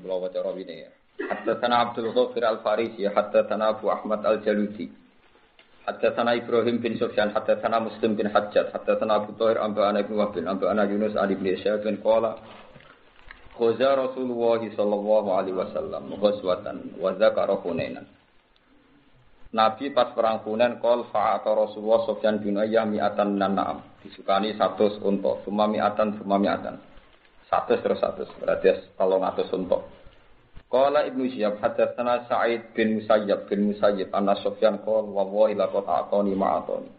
Beliau baca rawi ini ya. Haddatsana Abdul Ghafir Al-Farisi, haddatsana Abu Ahmad Al-Jalusi. Haddatsana Ibrahim bin Sufyan, haddatsana Muslim bin Hajjaj, haddatsana Abu Thahir Amba'ana ibn Wahbin, Amba'ana Yunus Ali bin Isyad bin Qala. Khuza Rasulullah sallallahu alaihi wasallam ghazwatan wa dzakara Hunainan. Nabi pas perang Hunain kol fa'ata Rasulullah Sufyan bin Uyayyah mi'atan na'am. Disukani 100 unta, summa mi'atan, summa mi'atan. Satu terus satu, berarti kalau ngatus Kala Ibnu Syihab hadatsana Sa'id bin Musayyab bin Musayyib anna Sufyan qol wa wa ila qad atani ma'atani.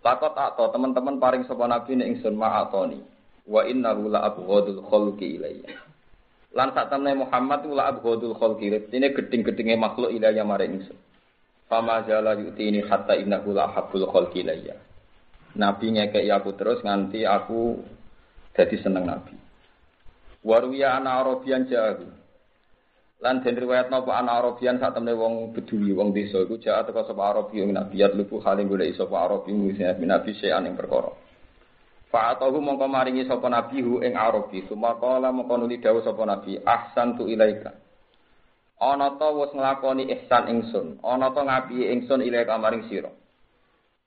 Lakot ato teman-teman paring sapa nabi nek ingsun ma'atani. Wa innahu la abghadul khalqi ilayya. Lan sak temne Muhammad la abghadul khalqi. Ini geding-gedinge makhluk ilayya maring ingsun. Fama jala yu'tini hatta innahu la habbul khalqi ilayya. Nabi ngekek aku terus nganti aku jadi seneng Nabi. Waruya ana Arabian jahu. Lan den riwayat napa ana Arabian sak temne wong bedui wong desa iku jahat teko sapa Arabi ing Nabi yat lupu haling golek sapa Arabi ngisi Nabi sean ing perkara. Fa'atahu mongko maringi sapa Nabi hu ing Arabi sumakala mongko nuli dawuh sapa Nabi ahsan tu ilaika. Ana ta wis nglakoni ihsan ingsun, ana ta ngapi ingsun ilaika maring sira.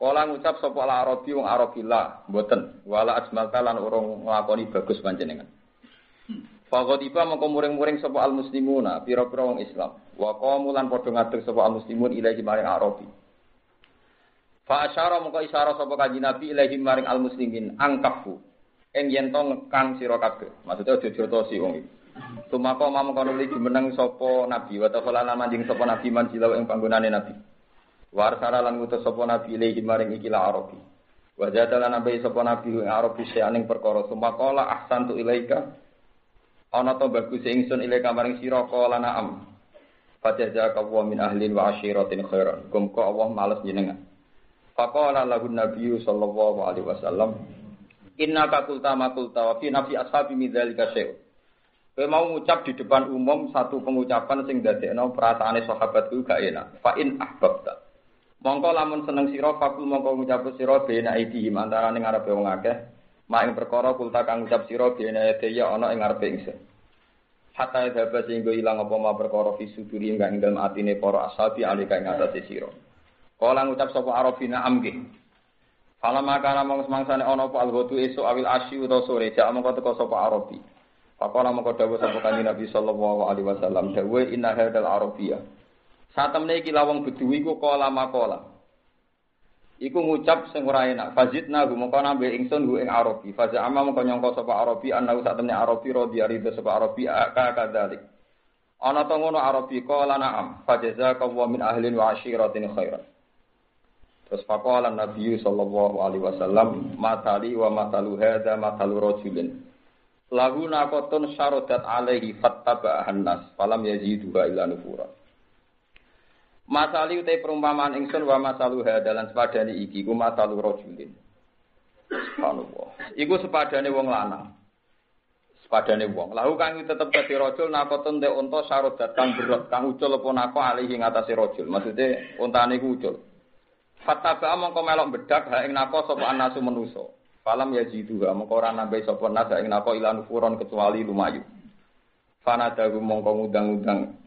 Kala ngucap sapa Arabi wong Arabi la, mboten. Wala asmalka lan urung nglakoni bagus panjenengan. Faqadiba mongko muring-muring sapa al muslimuna, pira-pira wong Islam. Wa qamu lan ngadeg sapa al muslimun ilahi maring Arabi. Fa asyara mongko isyara sapa kanjeng Nabi ilahi maring al muslimin angkafu. Ing yen to ngekang sira kabeh. Maksudnya aja jotosi wong iki. Tumako mamang kono jumeneng sapa nabi wa ta'ala manjing sapa nabi manjilaw ing panggonane nabi. Warsara lan ngutus sapa nabi ilahi maring iki la Arabi. Wa jadala nabi sapa nabi ing Arabi seaning perkara sumakola ahsantu ilaika. Ana to bagus ingsun ilaika maring sira kala na'am. Fajaza wa min ahlin wa asyiratin khairan. Kum ko Allah males jenengan. Faqala lahu nabiyyu sallallahu alaihi wasallam Inna kakulta makulta wa fi nafsi ashabi min dzalika syai'un. Kowe mau ngucap di depan umum satu pengucapan sing dadekno perasaane sahabat ku gak enak. Fa in ahbabta. Mongko lamun seneng sira fakul mongko ngucap sira bena iki antarané ngarepe wong akeh. Mak ing perkara kulta kang ngucap sira bena ya ana ing ngarepe ingsun. Hatta dhaba sehingga ilang apa ma perkara fi suduri ing ing dalem atine para ashabi alika ing atase sira. Kala ngucap sapa arafina amge. Fala makana mong semangsane ana apa alghatu esuk awil asyi utawa sore jak mongko teko sapa arabi. Pakola mongko dawuh sapa kanjeng Nabi sallallahu alaihi wasallam dawuh inna hadal arabiyah. Satemne iki lawang beduwi iku kala makola. Iku ngucap sing ora enak. Fazidna gu mongko nambe ingsun gu ing arabi. Faza amma mongko nyangka sapa arabi annahu satemne arabi radhiya ridho sapa arabi ka kadzalik. Ana to ngono arabi kala na'am. Fajaza wa min ahlin wa ashiratin khairan. Terus faqala Nabi sallallahu alaihi wasallam matali wa matalu hadza matalu rajulin. Lahu nakotun syarodat alaihi fattaba nas falam yazidu illa nufura. Masali utai perumpamaan ingsun wa masalu hadalan sepadane iki ku masalu rajulin. Subhanallah. Iku sepadane wong lanang. Sepadane wong. Lahu kang tetep dadi rajul nakotun te unta syarodat kang berat kang ucul apa nako alaihi ngatasi rajul. Maksude untane ku ucul. Fattaba mongko melok bedak ha ing nako sapa anasu manusa. Falam ya jidu ha mongko ora nambahi sapa nasa ing nako ilan furon kecuali lumayu. Fana dagu mongko ngundang-undang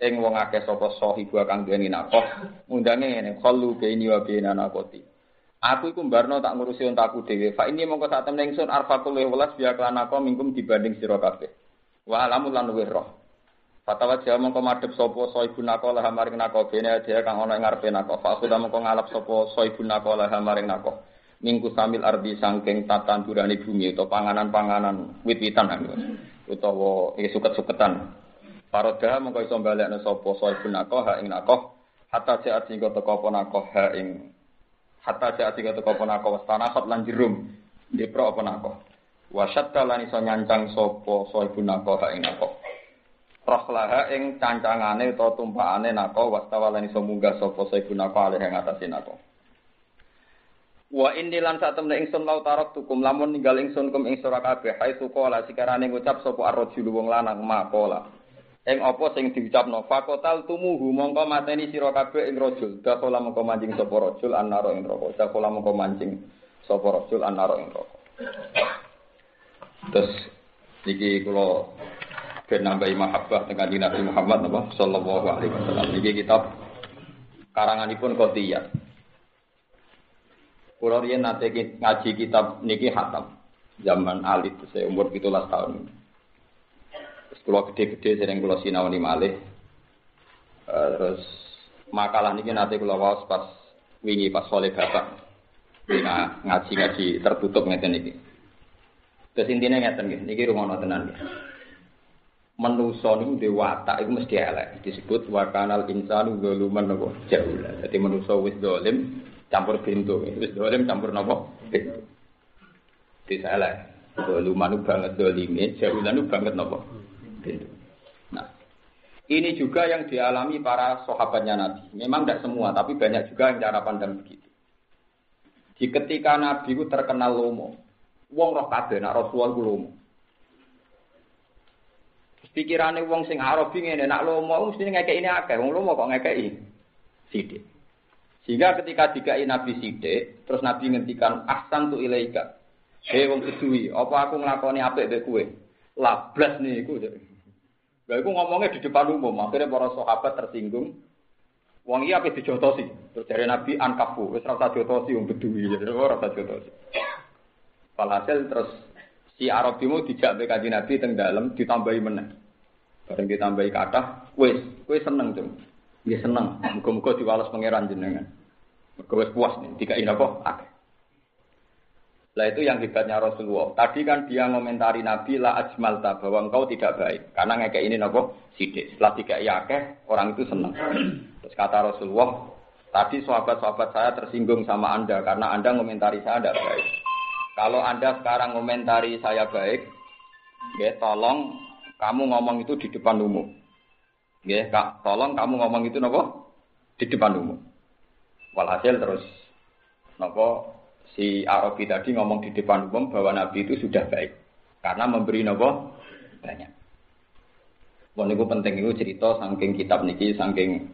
ing wong akeh sapa sahibu kang duweni nakoh ngundange ngene khallu baini wa baina nakoti. Aku iku mbarno tak ngurusi untaku dhewe. Fa ini mongko sak temne ingsun arfaqul welas biya klanako mingkum dibanding sira kabeh. Wa alamul lan luwih roh. Fatawa jawa mongko madhep sapa sahibu nako lah maring nako bene dhewe kang ana ing ngarepe nako. Fa aku mongko ngalap sapa sahibu nako lah maring nako. minggu samil ardi sangking tatanduran bumi atau panganan-panganan wit-witan utawa iki suket-suketan. Paroda mengko iso balekno sapa sahibun nakoh ha ing nakoh hatta jaat sing teko apa nakoh ha ing hatta jaat sing teko apa nakoh tanah lan jerum dipro apa nakoh. Wa syadda lan iso nyancang sapa saibun naqah ing naqah. Rahlaha ing cancangane utawa tumpakane naqah wastawa lan iso munggah sapa saibun naqah alih ing atase naqah. Wa inni lan sak temne ingsun lau tarok tukum lamun ninggal ingsun kum ing sira kabeh hai sukola sikarane ngucap sapa arrajul wong lanang makola. Ing apa sing diucapno fakotal tumuhu mongko mateni sira kabeh ing rajul. Dakhala mongko mancing sapa rajul annaro ing neraka. Dakhala mongko mancing sapa rajul annaro ing neraka. Terus iki kula ben nambahi mahabbah dengan Nabi Muhammad napa sallallahu alaihi wasallam. Iki kitab karanganipun Qotiyah. Kulo riyen nate ngaji kitab niki hatam zaman alit saya umur 17 tahun. Kulo gede-gede sering kulo sinawani malih. Uh, terus makalah niki nate kulo waos pas wingi pas soleh bapak. Nah, ngaji-ngaji tertutup ngeten niki. Terus intinya ngeten nggih, niki rungono tenan nggih. Menusa niku dewata iku mesti elek. Disebut wa kanal insanu zaluman napa jauh. Dadi menusa wis dolim, campur pintu. Wis dolim campur nopo? Pintu. Disalah. Dolumanu banget dolime, jahulanu banget nopo? Nah, ini juga yang dialami para sahabatnya Nabi. Memang tidak semua, tapi banyak juga yang cara pandang begitu. Di ketika Nabi itu terkenal lomo, wong roh kabeh nak Rasulullah ku lomo. Pikirane wong sing Arabi ngene nak lomo mesti ngekeki ini akeh, wong lomo kok ngekeki sithik. Sehingga ketika dikai Nabi Sidik, terus Nabi ngendikan ahsan tu ilaika. Hei wong kedui, apa aku nglakoni apik mbek kowe? Lablas niku. Lha iku ngomongnya di depan umum, akhirnya para sahabat tersinggung. Wong iki apik dijotosi. Terus dari Nabi ankafu, wis ora usah jotosi wong jadi ora usah jotosi. Walhasil terus si Arabimu dijak mbek Kanjeng Nabi teng dalem ditambahi meneh. Bareng ditambahi kathah, wis, kowe seneng, Cung. Dia seneng, muga-muga diwales pangeran jenengan. Mergo wis puas nih, tiga ini apa? Akeh. Lah itu yang hebatnya Rasulullah. Tadi kan dia ngomentari Nabi la ajmalta bahwa engkau tidak baik karena ngekek ini nopo sidik. Setelah tiga akeh orang itu senang. Terus kata Rasulullah, tadi sahabat-sahabat saya tersinggung sama anda karena anda ngomentari saya tidak baik. Kalau anda sekarang ngomentari saya baik, ya tolong kamu ngomong itu di depan umum. Ya, Kak, tolong kamu ngomong itu nopo di depan umum. Walhasil terus nopo si Arabi tadi ngomong di depan umum bahwa Nabi itu sudah baik karena memberi nopo banyak. Wah niku penting itu cerita saking kitab niki saking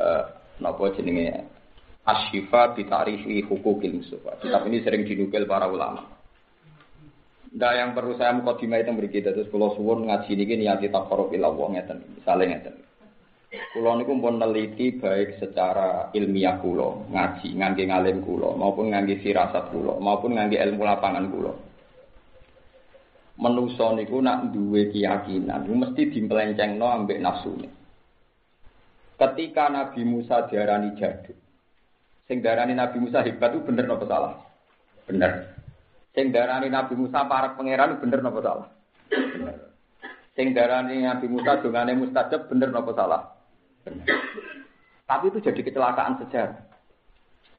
uh, nopo jenenge Asyifa bitarifi hukukil musufa. Kitab ini sering dinukil para ulama. Nah yang perlu saya mukadimah itu beri kita terus kalau suwun ngaji ini niati takarub ilallah ngeten, misalnya. Kulo niku pun neliti baik secara ilmiah kulo, ngaji ngangge ngalim kulo, maupun ngangge firasat kulo, maupun ngangge ilmu lapangan kulo. Menuso niku nak duwe keyakinan, mesti dimpelencengno ambek nafsune. Ketika Nabi Musa diarani jaduk, sing diarani Nabi Musa hebat itu bener apa salah? Bener. Sing darani Nabi Musa para pangeran bener napa salah? Bener. Sing darani Nabi Musa dongane mustajab bener napa salah? Bener. Tapi itu jadi kecelakaan sejarah.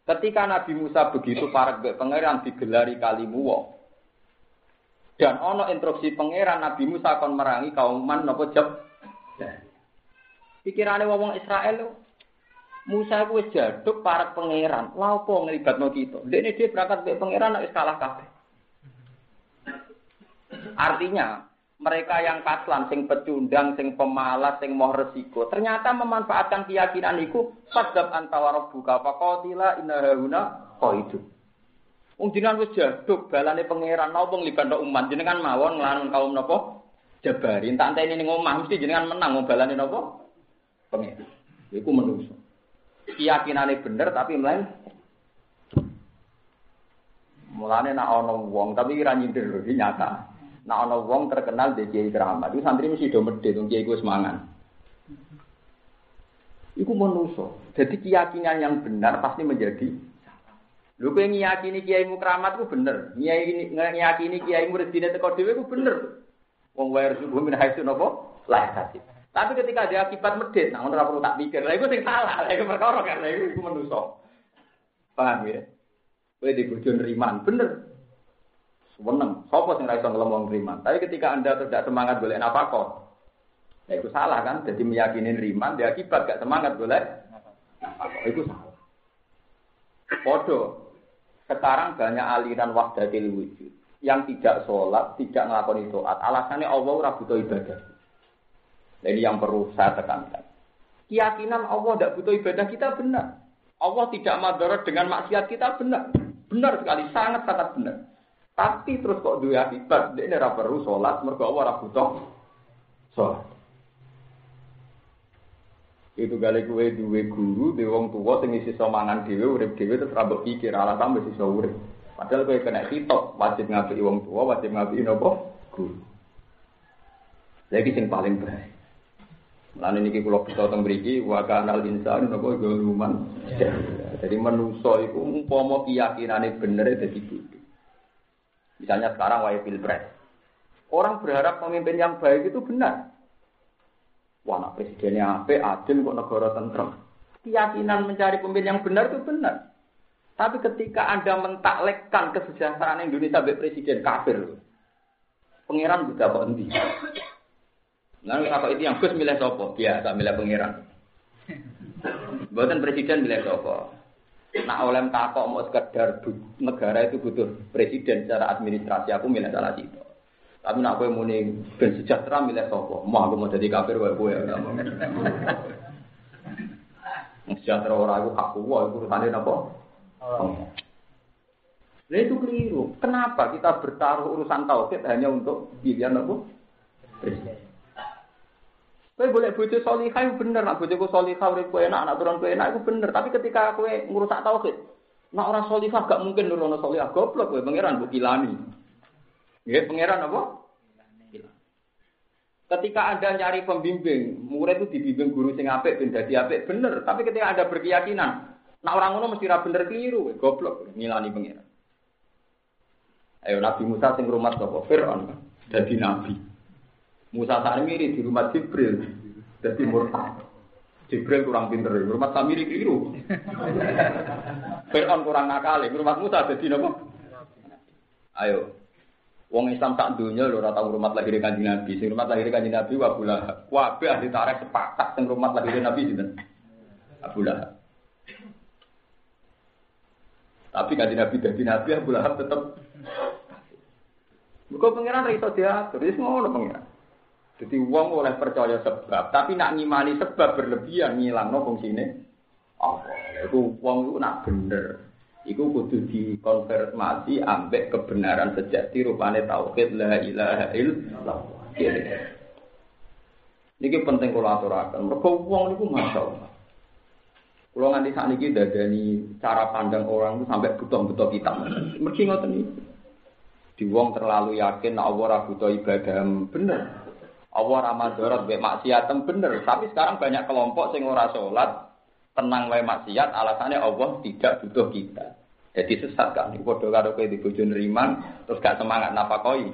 Ketika Nabi Musa begitu para pangeran digelari kalimuwa. Dan ono instruksi pangeran Nabi Musa akan merangi kaum man napa jab. Pikirane wong Israel Musa wis jaduk para pangeran, lha opo nglibatno kita? Dene dia berangkat ke pangeran nek kalah kabeh. Artinya mereka yang kaslan, sing pecundang, sing pemalas, sing mau resiko, ternyata memanfaatkan keyakinan itu sadab antawara buka fakotila inahuna itu. Wong jenengan wis jaduk balane pangeran napa nglibat umat jenengan mawon nglawan kaum napa jabari tak enteni ning omah mesti jenengan menang wong balane napa pangeran. Iku menungso. Keyakinane bener tapi mlain Mulane nak ana wong tapi ora nyindir nyata. Nah ana wong terkenal di kiai keramat, itu santri mesti do medhe wong kiai ku semangan. Iku manusa. Jadi keyakinan yang benar pasti menjadi Lho kowe ngiyakini kiaimu keramat ku bener. Ngiyakini ngiyakini kiaimu rezine teko dhewe ku bener. Wong wae subuh min haitsu napa? Lah kasih. Tapi ketika dia akibat medit, nah ora perlu tak pikir. Lah iku sing salah, lah iku perkara kan, lah iku manusa. Paham ya? Kowe di bojo nriman, bener. Seneng. Sopo sing ra iso riman. Tapi ketika Anda tidak semangat golek nafkah, ya itu salah kan? Jadi meyakini riman dia akibat gak semangat golek nafkah. Itu salah. Podo. Sekarang banyak aliran wahdatil wujud yang tidak sholat, tidak ngelakoni sholat. Alasannya Allah ora butuh ibadah. Jadi yang perlu saya tekankan. Keyakinan Allah tidak butuh ibadah kita benar. Allah tidak madarat dengan maksiat kita benar. Benar sekali, sangat-sangat benar. Tapi terus kok dua akibat, dia ini perlu sholat, mereka Allah butuh sholat. Itu kali kue duwe guru, duwe wong tua sing isi somangan dhewe urip dhewe terus rambut pikir alasan tambah sisa urip. Padahal kue kena hitop, wajib ngapi wong tua, wajib ngapi nopo guru. Lagi sing paling baik. Lan ini kula kita teng mriki wa kanal insan napa goluman. Jadi manusa iku umpama keyakinane bener dadi bodho. Misalnya sekarang wae pilpres. Orang berharap pemimpin yang baik itu benar. Wah, nak presidennya apa, adil kok negara tentrem. Keyakinan mencari pemimpin yang benar itu benar. Tapi ketika Anda mentaklekkan kesejahteraan Indonesia sebagai presiden kafir, pangeran sudah kok endi? Lalu apa itu yang Gus milih sopo? Biasa milih pangeran. Buatan presiden milih sopo. Nah oleh takok mau sekedar negara itu butuh presiden secara administrasi aku milih salah itu. Tapi nak kowe muni ben sejahtera milih sapa? Mau aku mau jadi kafir wae kowe ya. Sejahtera ora aku hak wae urusane napa? Nah itu keliru. Kenapa kita bertaruh urusan tauhid hanya untuk pilihan apa? Presiden. Kowe boleh bojo salihah bener, nak bojoku salihah urip kowe enak, anak turun kowe enak itu bener. Tapi ketika kowe ngurusak tauhid, nak orang salihah gak mungkin nurono salihah goblok kowe pangeran bukilani. Ya, pangeran apa? Ketika Anda nyari pembimbing, murid itu dibimbing guru sing apik ben dadi apik, bener. Tapi ketika Anda berkeyakinan, nah orang ngono mesti ra bener keliru, goblok ngilani pangeran. Ayo Nabi Musa sing rumah sapa? Firaun dadi nabi. Musa Samiri di rumah Jibril dadi murtad. Jibril kurang pinter, rumah Samiri keliru. Firaun kurang nakal, rumah Musa dadi napa? Ayo, Wong Islam tak dunia lho ora rumah lahir kanjeng Nabi. Sing rumah lahir kanjeng Nabi wa Abu Lahab. Kabeh ahli tarikh sepakat sing rumah lahir Nabi sinten? Abu. Tapi kanjeng Nabi dadi Nabi Abu Lahab tetep Muga pangeran ra iso diatur, wis ngono pangeran. Jadi wong oleh percaya sebab, tapi nak ngimani sebab berlebihan ngilangno fungsine apa. Itu wong itu nak bener. Iku kudu dikonfirmasi ambek kebenaran sejati rupane tauhid la ilaha illallah. Niki penting kula aturaken. Mergo wong niku masyaallah. Kula nganti sakniki dadani cara pandang orang itu sampai butuh-butuh kita. Mergi ngoten iki. Di wong terlalu yakin Allah ora butuh ibadah bener. Allah ora mandorot mek maksiatem bener. Tapi sekarang banyak kelompok sing ora salat, tenang wae maksiat, alasannya Allah tidak butuh kita. Jadi sesat kan, padha karo kowe di bojo riman terus gak semangat napakoi.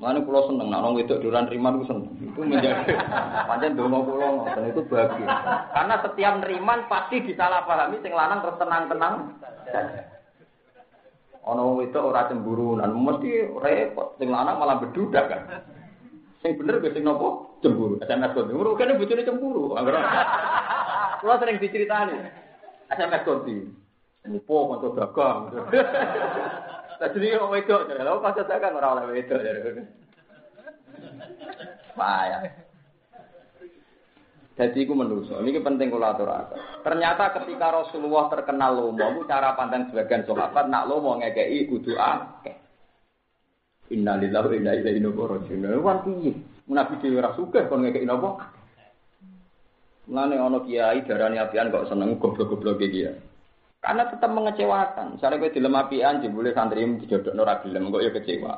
Mana pulau seneng, nak itu duran riman itu seneng. Itu menjadi panjang dongo pulau dan itu bagus. Karena setiap neriman pasti disalahpahami, sing lanang terus tenang-tenang. Ono itu ora cemburu, dan mesti repot. Sing lanang malah bedudak kan. Sing bener gue sing nopo cemburu. SMS kok cemburu, kan bojone cemburu. Kulo sering diceritani. SMS konti. Mupo kanca dagang. Tadi wong wedok, lha kanca dagang ora oleh wedok. Payah. Jadi itu menuso. Ini penting kula aturaken. Ternyata ketika Rasulullah terkenal lomo, cara pandang sebagian sahabat nak lomo ngekei kudu akeh. Innalillahi wa inna ilaihi raji'un. Wan piye? Nabi dhewe ora sugih kon ngekei napa? Mulane ana kiai darani apian kok seneng goblok-goblok iki ya. Karena tetap mengecewakan. Misalnya gue dilem apian, boleh santri dijodoh nora gelem, kok ya kecewa.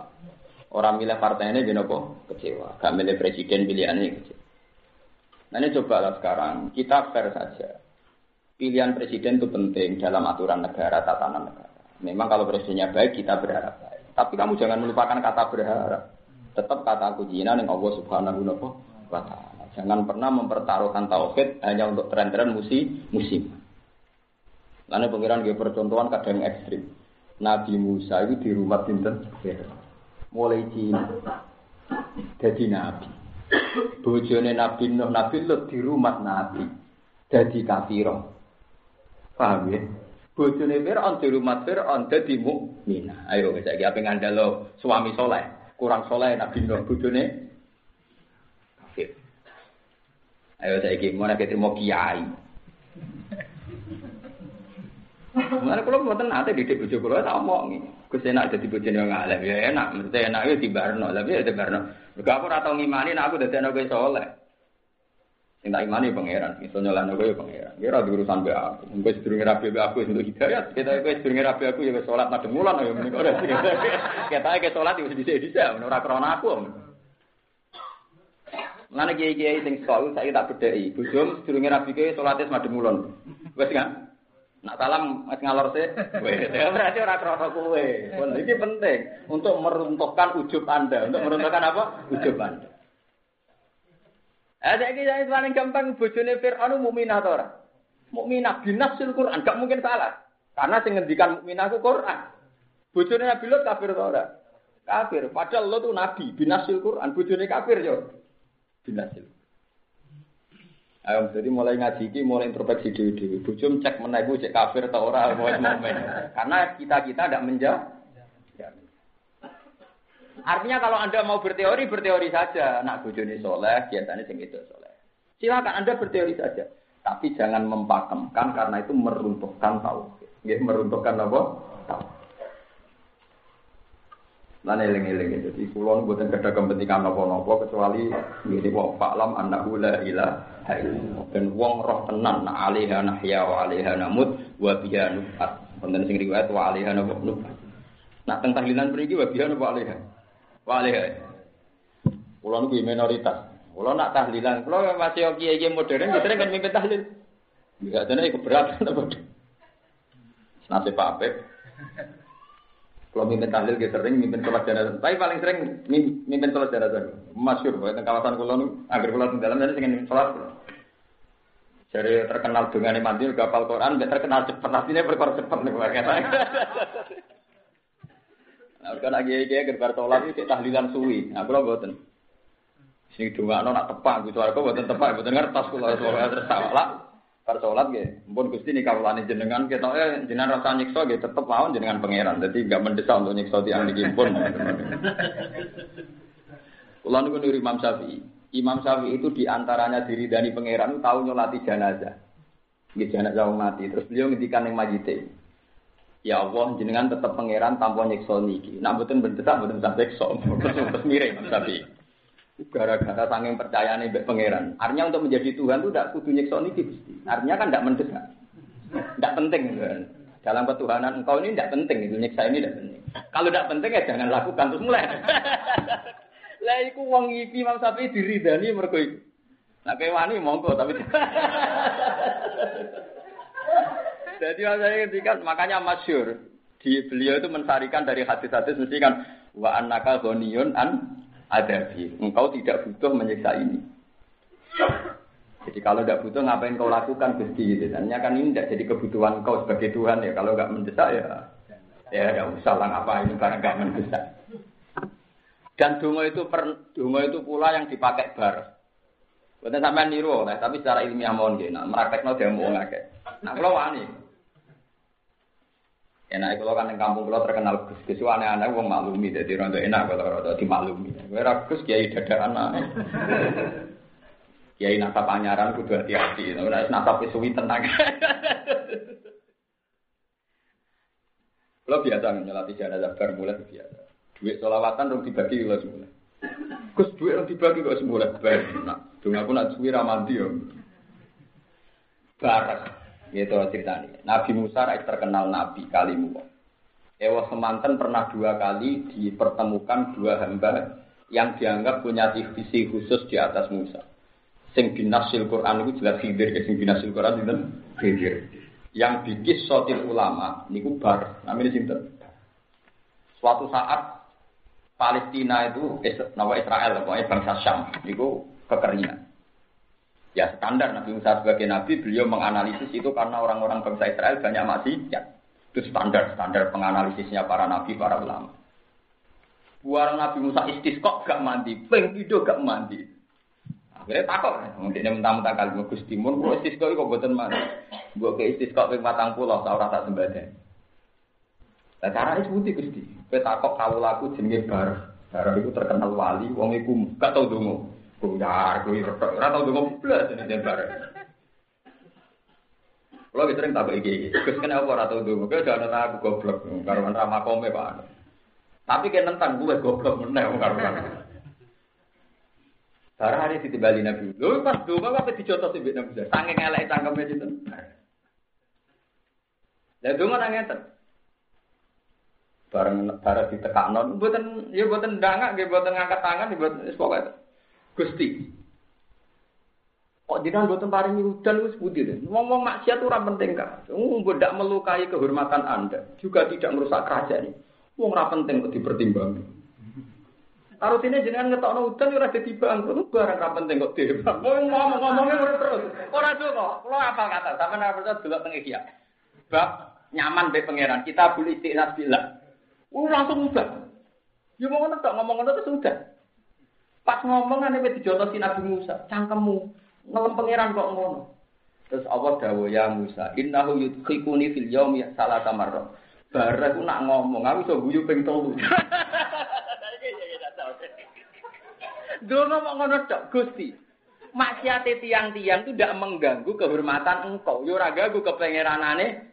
Orang milih partainya gini kok kecewa. Gak milih presiden pilihannya kecewa. Nah ini cobalah sekarang, kita fair saja. Pilihan presiden itu penting dalam aturan negara, tatanan negara. Memang kalau presidennya baik, kita berharap. Tapi kamu jangan melupakan kata berharap. Tetap kata kuncinya yang Allah subhanahu wa ta'ala. Jangan pernah mempertaruhkan tauhid hanya untuk tren-tren musim. musim. Karena pengiran gue percontohan kadang ekstrim. Nabi Musa itu di rumah sinten mulai Cina jadi nabi bojone Nabi Nuh Nabi Lut di rumah Nabi jadi kafiro paham ya bojone Fir'aun di rumah Fir'aun dadi mukmin ayo saiki ape ngandalo suami soleh kurang soleh Nabi Nuh bojone kafir ayo saiki mau nek mau kiai kalau mau tenang, ada didik bojo kulo tak omong. Gus enak jadi bojo yang ngalim, ya enak. Mesti enak itu di barno, tapi ya di barno. Gak aku ratau ngimani, aku udah tenang gue soleh. Cinta imani pangeran, iso nyolano gue pangeran. Kira di urusan be aku. Gue sedurung rapi be aku untuk hidayat. Kita gue sedurung rapi aku ya sholat madem mulan ya mending ora. Kita ke sholat itu dhisik-dhisik ora krana aku. Mana kiai-kiai sing sekolah saya tak bedheki. Bojom sedurunge rapi ke sholat madem mulan. Wes kan? Nak salam mas ngalor sih, ya berarti orang krono kue. Ini penting untuk meruntuhkan ujub anda, untuk meruntuhkan apa? Ujub anda. Eh, saya kira paling gampang bojone Fir'aun mukminah atau ora? Mukminah binasil Quran, gak mungkin salah. Karena sing ngendikan mukminah ku Quran. Bojone Nabi Lot kafir atau ora? Kafir. Padahal lo tuh nabi binasil Quran, bojone kafir yo. Binasil. Ayo, jadi mulai ngaji mulai introspeksi diri diri. Bujum cek menaik cek kafir atau orang, momen. Karena kita kita tidak menjawab. Artinya kalau anda mau berteori berteori saja. Nak bujuni soleh, biasanya sing itu soleh. Silakan anda berteori saja. Tapi jangan mempakemkan karena itu meruntuhkan tahu. Ya, meruntuhkan apa? Tahu. Lan eling-eling jadi kula mboten gadah kepentingan napa-napa kecuali ngene wa fa'lam annahu la ilaha illallah. Ben wong roh tenan na alaiha nahya wa alaiha namut wa biha nufat. Wonten sing riwayat wa alaiha nufat. Nah teng tahlilan mriki wa biha wa alaiha. Wa alaiha. Kula niku minoritas. Kula nak tahlilan, kula masih kiai-kiai modern sering kan mimpin tahlil. Ya dene keberatan apa. Nasib Pak Apep. Kalau mimpin tahlil kita sering mimpin sholat jenazah. Tapi paling sering mimpin sholat jenazah. Masyur, di kawasan kulon, agar kulon dalam jadi ingin sholat. Jadi terkenal dengan mandi kapal Quran, terkenal cepat. Artinya berkor cepat nih. Nah, kan lagi aja gerbar sholat itu tahlilan suwi. Nah, kalau buatan. Sing dua nak tepak, gitu. Aku buatan tepak, buatan ngertas kalau sholat terus salah. Bar sholat nggih, mpun Gusti nih kawulane jenengan ketoke jenengan rasa nyiksa nggih tetep mawon jenengan pangeran. Dadi enggak mendesak untuk nyiksa tiyang niki pun. Kula niku niru Imam Syafi'i. Imam Syafi'i itu di antaranya diri dari pangeran tahu nyolati jenazah. Nggih jenazah mati. Terus beliau ngendikan ning majite. Ya Allah, jenengan tetap pangeran tanpa nyiksa niki. Nak mboten mendesak mboten sampai nyiksa. Terus mirip Syafi'i. gara-gara saking percaya nih pangeran. Artinya untuk menjadi Tuhan itu tidak kudu nyiksa niki Gusti. Artinya kan tidak mendesak. Tidak penting kan. Dalam ketuhanan engkau ini tidak penting itu nyiksa ini tidak penting. Kalau tidak penting ya jangan lakukan terus mulai. Lah iku wong iki Imam Syafi'i diridani mergo iku. Nah kayak wani monggo tapi Jadi saya ketika makanya masyur di beliau itu mensarikan dari hadis-hadis mesti kan wa annaka ghaniyun an adabi. Engkau tidak butuh menyiksa ini. Jadi kalau tidak butuh ngapain kau lakukan Gusti gitu. Dan kan ini tidak jadi kebutuhan kau sebagai Tuhan ya. Kalau nggak mendesak ya ya tidak usah lah ngapain karena nggak mendesak. Dan dungo itu per, dungo itu pula yang dipakai bar. Bukan sampai niru oleh, tapi secara ilmiah mohon gini. Nah, meraktekno dia mau ngake. Nah, kalau wani, Enak kalau kan yang kampung kalau terkenal gus gus aneh-aneh wong maklumi jadi rondo enak kalau rondo dimaklumi. Ora gus kiai anak. Kiai nasab panyaran kudu hati-hati. Ora nasab suwi tenang. Kalau biasa nyelati jenazah bar mulai biasa. Duit solawatan dong dibagi kalau semula. Gus duit dong dibagi kok semula bar. Nah, dong aku nak suwi ramanti yo. Barak. Itu ceritanya. Nabi Musa terkenal Nabi kalimu. Ewa semanten pernah dua kali dipertemukan dua hamba yang dianggap punya visi khusus di atas Musa. Sing binasil Quran itu jelas khidir, ya. sing binasil Quran itu khidir. Yang bikin sotil ulama, niku bar, namanya sinten. Suatu saat Palestina itu, nama Israel, bangsa Syam, niku kekeringan. Ya standar Nabi Musa sebagai Nabi, beliau menganalisis itu karena orang-orang bangsa Israel banyak maksiat. Itu standar standar penganalisisnya para nabi, para ulama. Buang Nabi Musa istisqa gak mandi, peng video gak mandi. Akhirnya takut, mungkin mentang-mentang kali mau Gusti Mun, kalau istisqa itu buatan mandi. Buat ke istisqa peng matang pulau, tau rasa sembadai. Nah cara itu putih Gusti. Kita takut kalau laku jenenge bar, bar itu terkenal wali, wong iku gak tau. Kuwi retok, ora tau dungu blas jenenge bar. Kalau kita sering tak iki, Gus kenapa ora tau dungu? Kau jangan aku goblok, karuan ramakome Pak. Tapi kan nentang gue goblok meneh karo Barang hari Siti Bali Nabi. Lho pas donga apa dicotos mbek Nabi. Saking elek cangkeme sinten. Lah donga nang ngeten. Bareng bareng ditekakno mboten ya mboten ndangak nggih ngangkat tangan mboten wis pokoke. Gusti. Kok jenengan mboten paringi udan wis putih deh. Ngomong maksiat ora penting kan. Mbok ndak melukai kehormatan Anda, juga tidak merusak kerajaan. Wong ora penting kok dipertimbang. Arutine jenengan ngetokno udan ora dadi bangkrut barang ora penting kok dibang. Wong ngomong-ngomongnya ora terus. Ora kok. Kulo apal kata sampean ora percaya delok teng iki Bab nyaman be pangeran. Kita boleh istiqnas bila. Oh langsung udah. Ya mau ngono tok ngomong ngono terus udah. Pas ngomong ane wis dijotosi Nabi Musa, cangkemmu ngelem pangeran kok ngono. Terus Allah dawuh ya Musa, innahu yudkhikuni fil yaumi salah tamarrah. Barang aku nak ngomong, aku iso guyu ping telu. Dulu ngomong ngono tok, Gusti. Maksiate tiang-tiang itu tidak mengganggu kehormatan engkau. Yo ora ganggu kepengeranane.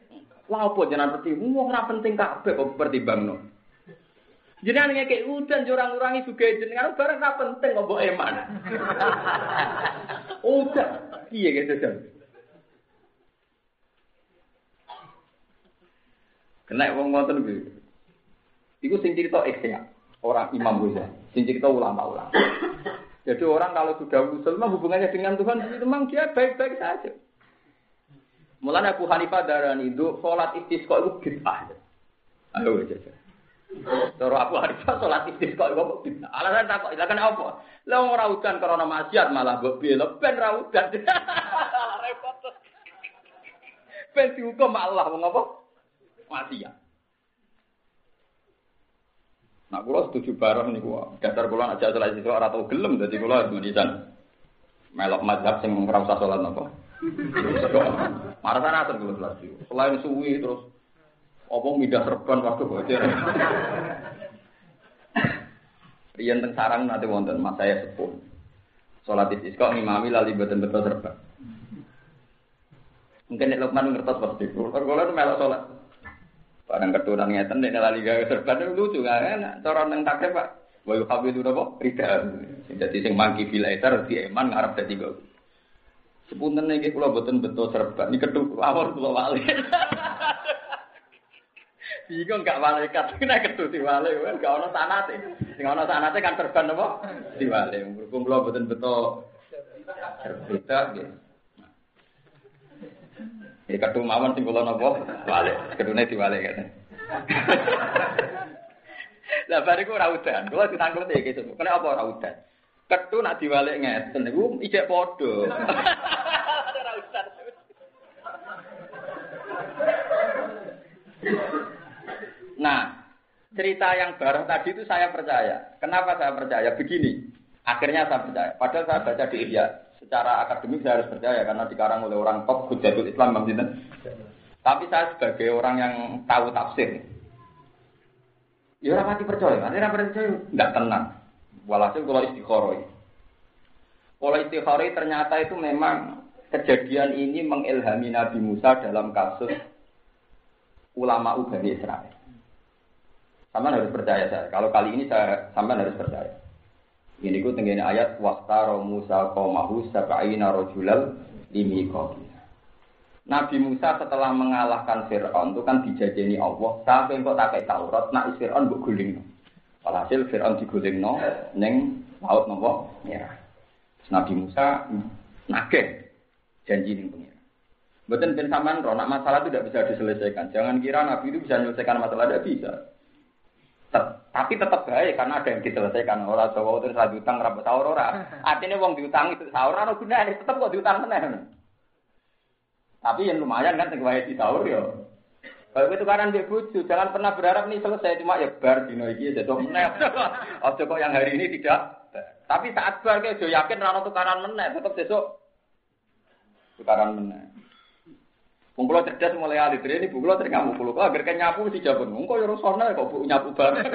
Lah apa jenengan peti? Wong ora penting kabeh kok pertimbangno. Jenengan ngeke udan jorang ngurangi juga jenengan barang ora penting kok mbok eman. Udah, iya gitu jan. Kena wong ngoten kuwi. Iku sing cerita ihya, orang Imam Ghazali, sing cerita ulama-ulama. Jadi orang kalau sudah usul mah hubungannya dengan Tuhan itu memang dia baik-baik saja. Mulanya Abu Hanifah darani itu sholat istisqa itu bid'ah. Ayo aja. Cara Abu Hanifah sholat istisqa itu bid'ah. Alasan tak kok, ilakan apa? Lah ora udan karena maksiat malah mbok piye ben ra udan. Repot. Ben dihukum Allah wong apa? maksiat. Nah, kalau setuju bareng nih gua. Dasar kula aja sholat itu ora tau gelem dadi kula harus menisan. Melok mazhab sing ora usah sholat napa. Marah sana asal kula. Selain suwi terus apa midah serban waktu bocor. Riyen teng sarang nanti wonten mas saya sepuh. Sholat istisqa ngimami lali boten betul serban. Mungkin nek Lukman ngertos pasti. Kalau kalau melok sholat. Barang keturunan ngeten nek lali gawe serban lucu kan enak. Cara nang takde Pak. Wa yuhabidu napa? Rida. Dadi sing mangki bila etar di eman ngarep dadi go. Sepunten iki kula boten betul serban. Iki ketu awon kula wali. Bingung gak malaikat nek ketu diwale kan gak ono sanate. Sing ono sanate kan serban napa? Diwale. Berhubung kula boten betul serban nggih. Ya kadung mawon sing kula napa? Wale. Kedune diwale kan. Lah bariku ora udan. Kula ditangklet iki sesuk. Kene apa ora udan? Ketu nak diwale ngeten niku ijek padha. Ora udan. Nah, cerita yang baru tadi itu saya percaya. Kenapa saya percaya? Begini, akhirnya saya percaya. Padahal saya baca di Ihya, secara akademik saya harus percaya karena dikarang oleh orang top Hujatul Islam Bang Sinten. Tapi saya sebagai orang yang tahu tafsir, ya orang mati percaya, nanti orang percaya nggak tenang. Walhasil kalau istikharoi, kalau istikharoi ternyata itu memang kejadian ini mengilhami Nabi Musa dalam kasus ulama Ubani Israel. Sama harus percaya saya. Kalau kali ini saya sama harus percaya. Ini ku tenggene ayat wastaro Musa qaumahu sab'ina rajulal limiqatina. Nabi Musa setelah mengalahkan Fir'aun itu kan dijajeni Allah sampai kok tak Taurat nak Fir'aun mbok gulingno. Walhasil Fir'aun digulingno ning laut nopo merah. Nabi Musa nagih janji ning pengira. Betul ben sampean roh, nak masalah itu tidak bisa diselesaikan. Jangan kira Nabi itu bisa menyelesaikan masalah, tidak bisa. Tapi tetap baik karena ada yang diselesaikan. Ora Jawa terus lagi utang rapat sahur ora. Artinya wong diutang itu sahur ora gunane, tetap kok diutang meneh. Tapi yang lumayan kan sing wae di sahur ya Kalau itu karan di bucu, jangan pernah berharap nih selesai cuma ya bar dino iki jadi meneh. Ojo kok yang hari ini tidak. Tapi saat bar kayak yakin rano tukaran meneh, tetap besok tukaran meneh. Wong kula cerdas mulai alit ini bu kula sering ngamuk kula. Agar kan nyapu mesti jabun. Wong kok ya rusona kok bu nyapu bareng.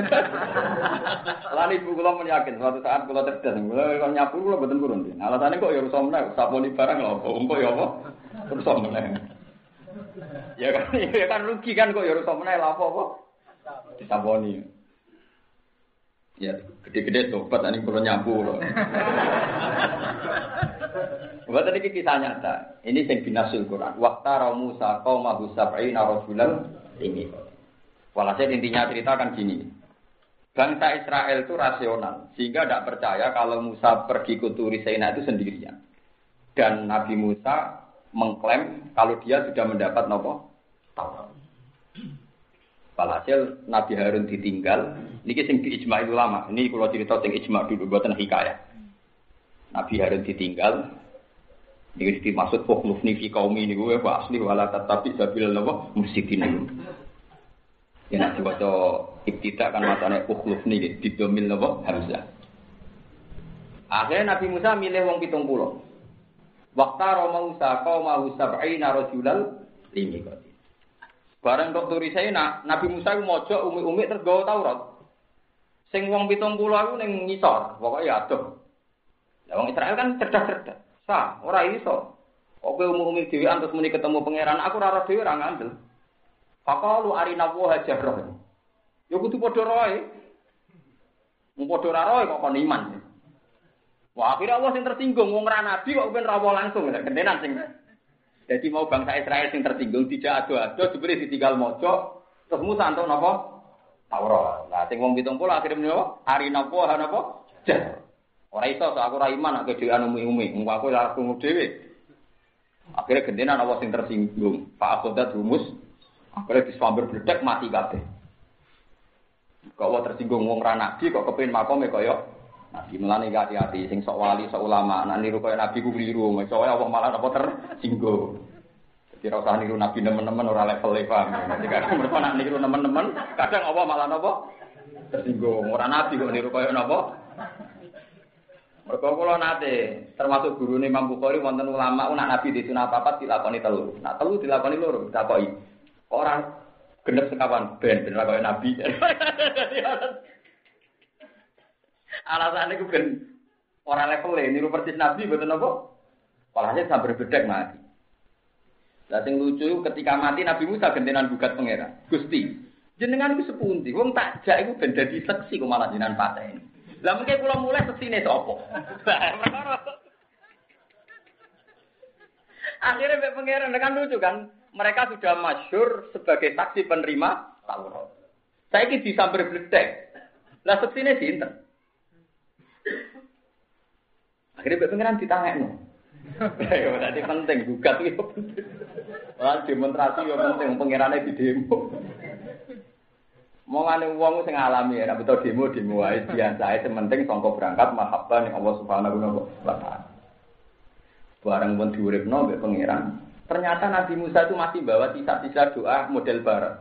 Lan ibu kula meyakin suatu saat kula cerdas. Kula kok nyapu kula mboten kurun. Alasane kok ya rusona saponi barang lho. Wong kok ya apa? Rusona. Ya kan ya kan rugi kan kok ya rusona lha apa apa. Disaponi. Ya gede-gede tobat ini kula nyapu lho. Buat tadi kisah nyata. Ini sing binasul Quran. Waktu Musa kau mahu sab'ina rasulan ini. Walhasil intinya cerita kan gini. Bangsa Israel itu rasional, sehingga tidak percaya kalau Musa pergi ke Turi Sena itu sendirian. Dan Nabi Musa mengklaim kalau dia sudah mendapat nopo Taurat. Walhasil Nabi Harun ditinggal. Ini sing ijma ulama. Ini kalau cerita sing ijma dulu buatan hikayat. Nabi Harun ditinggal, ini dimaksud pokhlufni fi kaumi ini gue asli wala tetapi sabil nawa mursidin ini. Ya nanti baca ibtidak kan matanya pokhlufni gitu, didomil nawa hamzah. Akhirnya Nabi Musa milih wong pitung pulau. Waktu Roma Musa kau mau sabai narojulal limi koti. Barang dok turi saya nak Nabi Musa mojo umi-umi terus gawa Taurat. Sing wong pitung pulau aku neng ngisor, pokoknya aduh. Nah, wong Israel kan cerdas-cerdas. Sah, ora iso. Kok kowe umum-umum dhewean terus muni ketemu pangeran, aku ora ora dhewe ora ngandel. Faqalu arina wa hajarah. Ya kudu padha roe. Mung padha ora roe kok kon iman. Wah, akhirnya Allah sing tersinggung, wong ra nabi kok ben rawo langsung, gendenan sing. Jadi mau bangsa Israel sing tersinggung tidak ado-ado diberi ditinggal mojo terus Musa antuk napa? Taurat. Nah, sing wong 70 akhirnya menapa? Arina wa napa? Jah. Ora iso aku ora iman aku dhewe anu umi-umi, engko aku ora krungu dhewe. Akhirnya gendenan Allah sing tersinggung. Pak Akodat rumus akhirnya disambir bledek mati kabeh. Kok Allah tersinggung wong ra nabi kok kepengin makome kaya nabi melane hati-hati sing sok wali sok ulama nek niru kaya nabi ku keliru, soalnya Allah malah apa tersinggung. Jadi ora usah niru nabi nemen-nemen ora level e. Jadi kadang mereka niru nemen-nemen, kadang Allah malah napa tersinggung. Ora nabi kok niru kaya napa Mereka kula nate termasuk guru Imam Bukhari wonten ulama nak nabi di sunah papat dilakoni telu. Nak telu dilakoni loro ditakoki. Orang genep sekawan ben ben kaya nabi. Alasannya ku ben orang level niru persis nabi betul nopo. Walhasil sampai bedek mati. Lah sing lucu ketika mati Nabi Musa gentenan gugat pangeran. Gusti, jenengan iku sepundi? Wong tak jak iku ben dadi seksi kok malah jenengan pateni. Lah mungkin kula mulai sesine sapa? Akhirnya Mbak Pangeran kan lucu kan, mereka sudah masyur sebagai saksi penerima Taurat. Saya ini disambar bledek. Lah sesine sinten? Akhirnya Mbak Pangeran ditangekno. Ayo, tadi penting gugat itu penting. Wah, demonstrasi yo penting pangerane di demo. Mau ngane uang sing alami ya, betul demo demo ae biasa ae penting sangka berangkat mahabbah ning Allah Subhanahu wa taala. Barang pun diuripno mbek pangeran. Ternyata Nabi Musa itu masih bawa sisa-sisa doa model barat.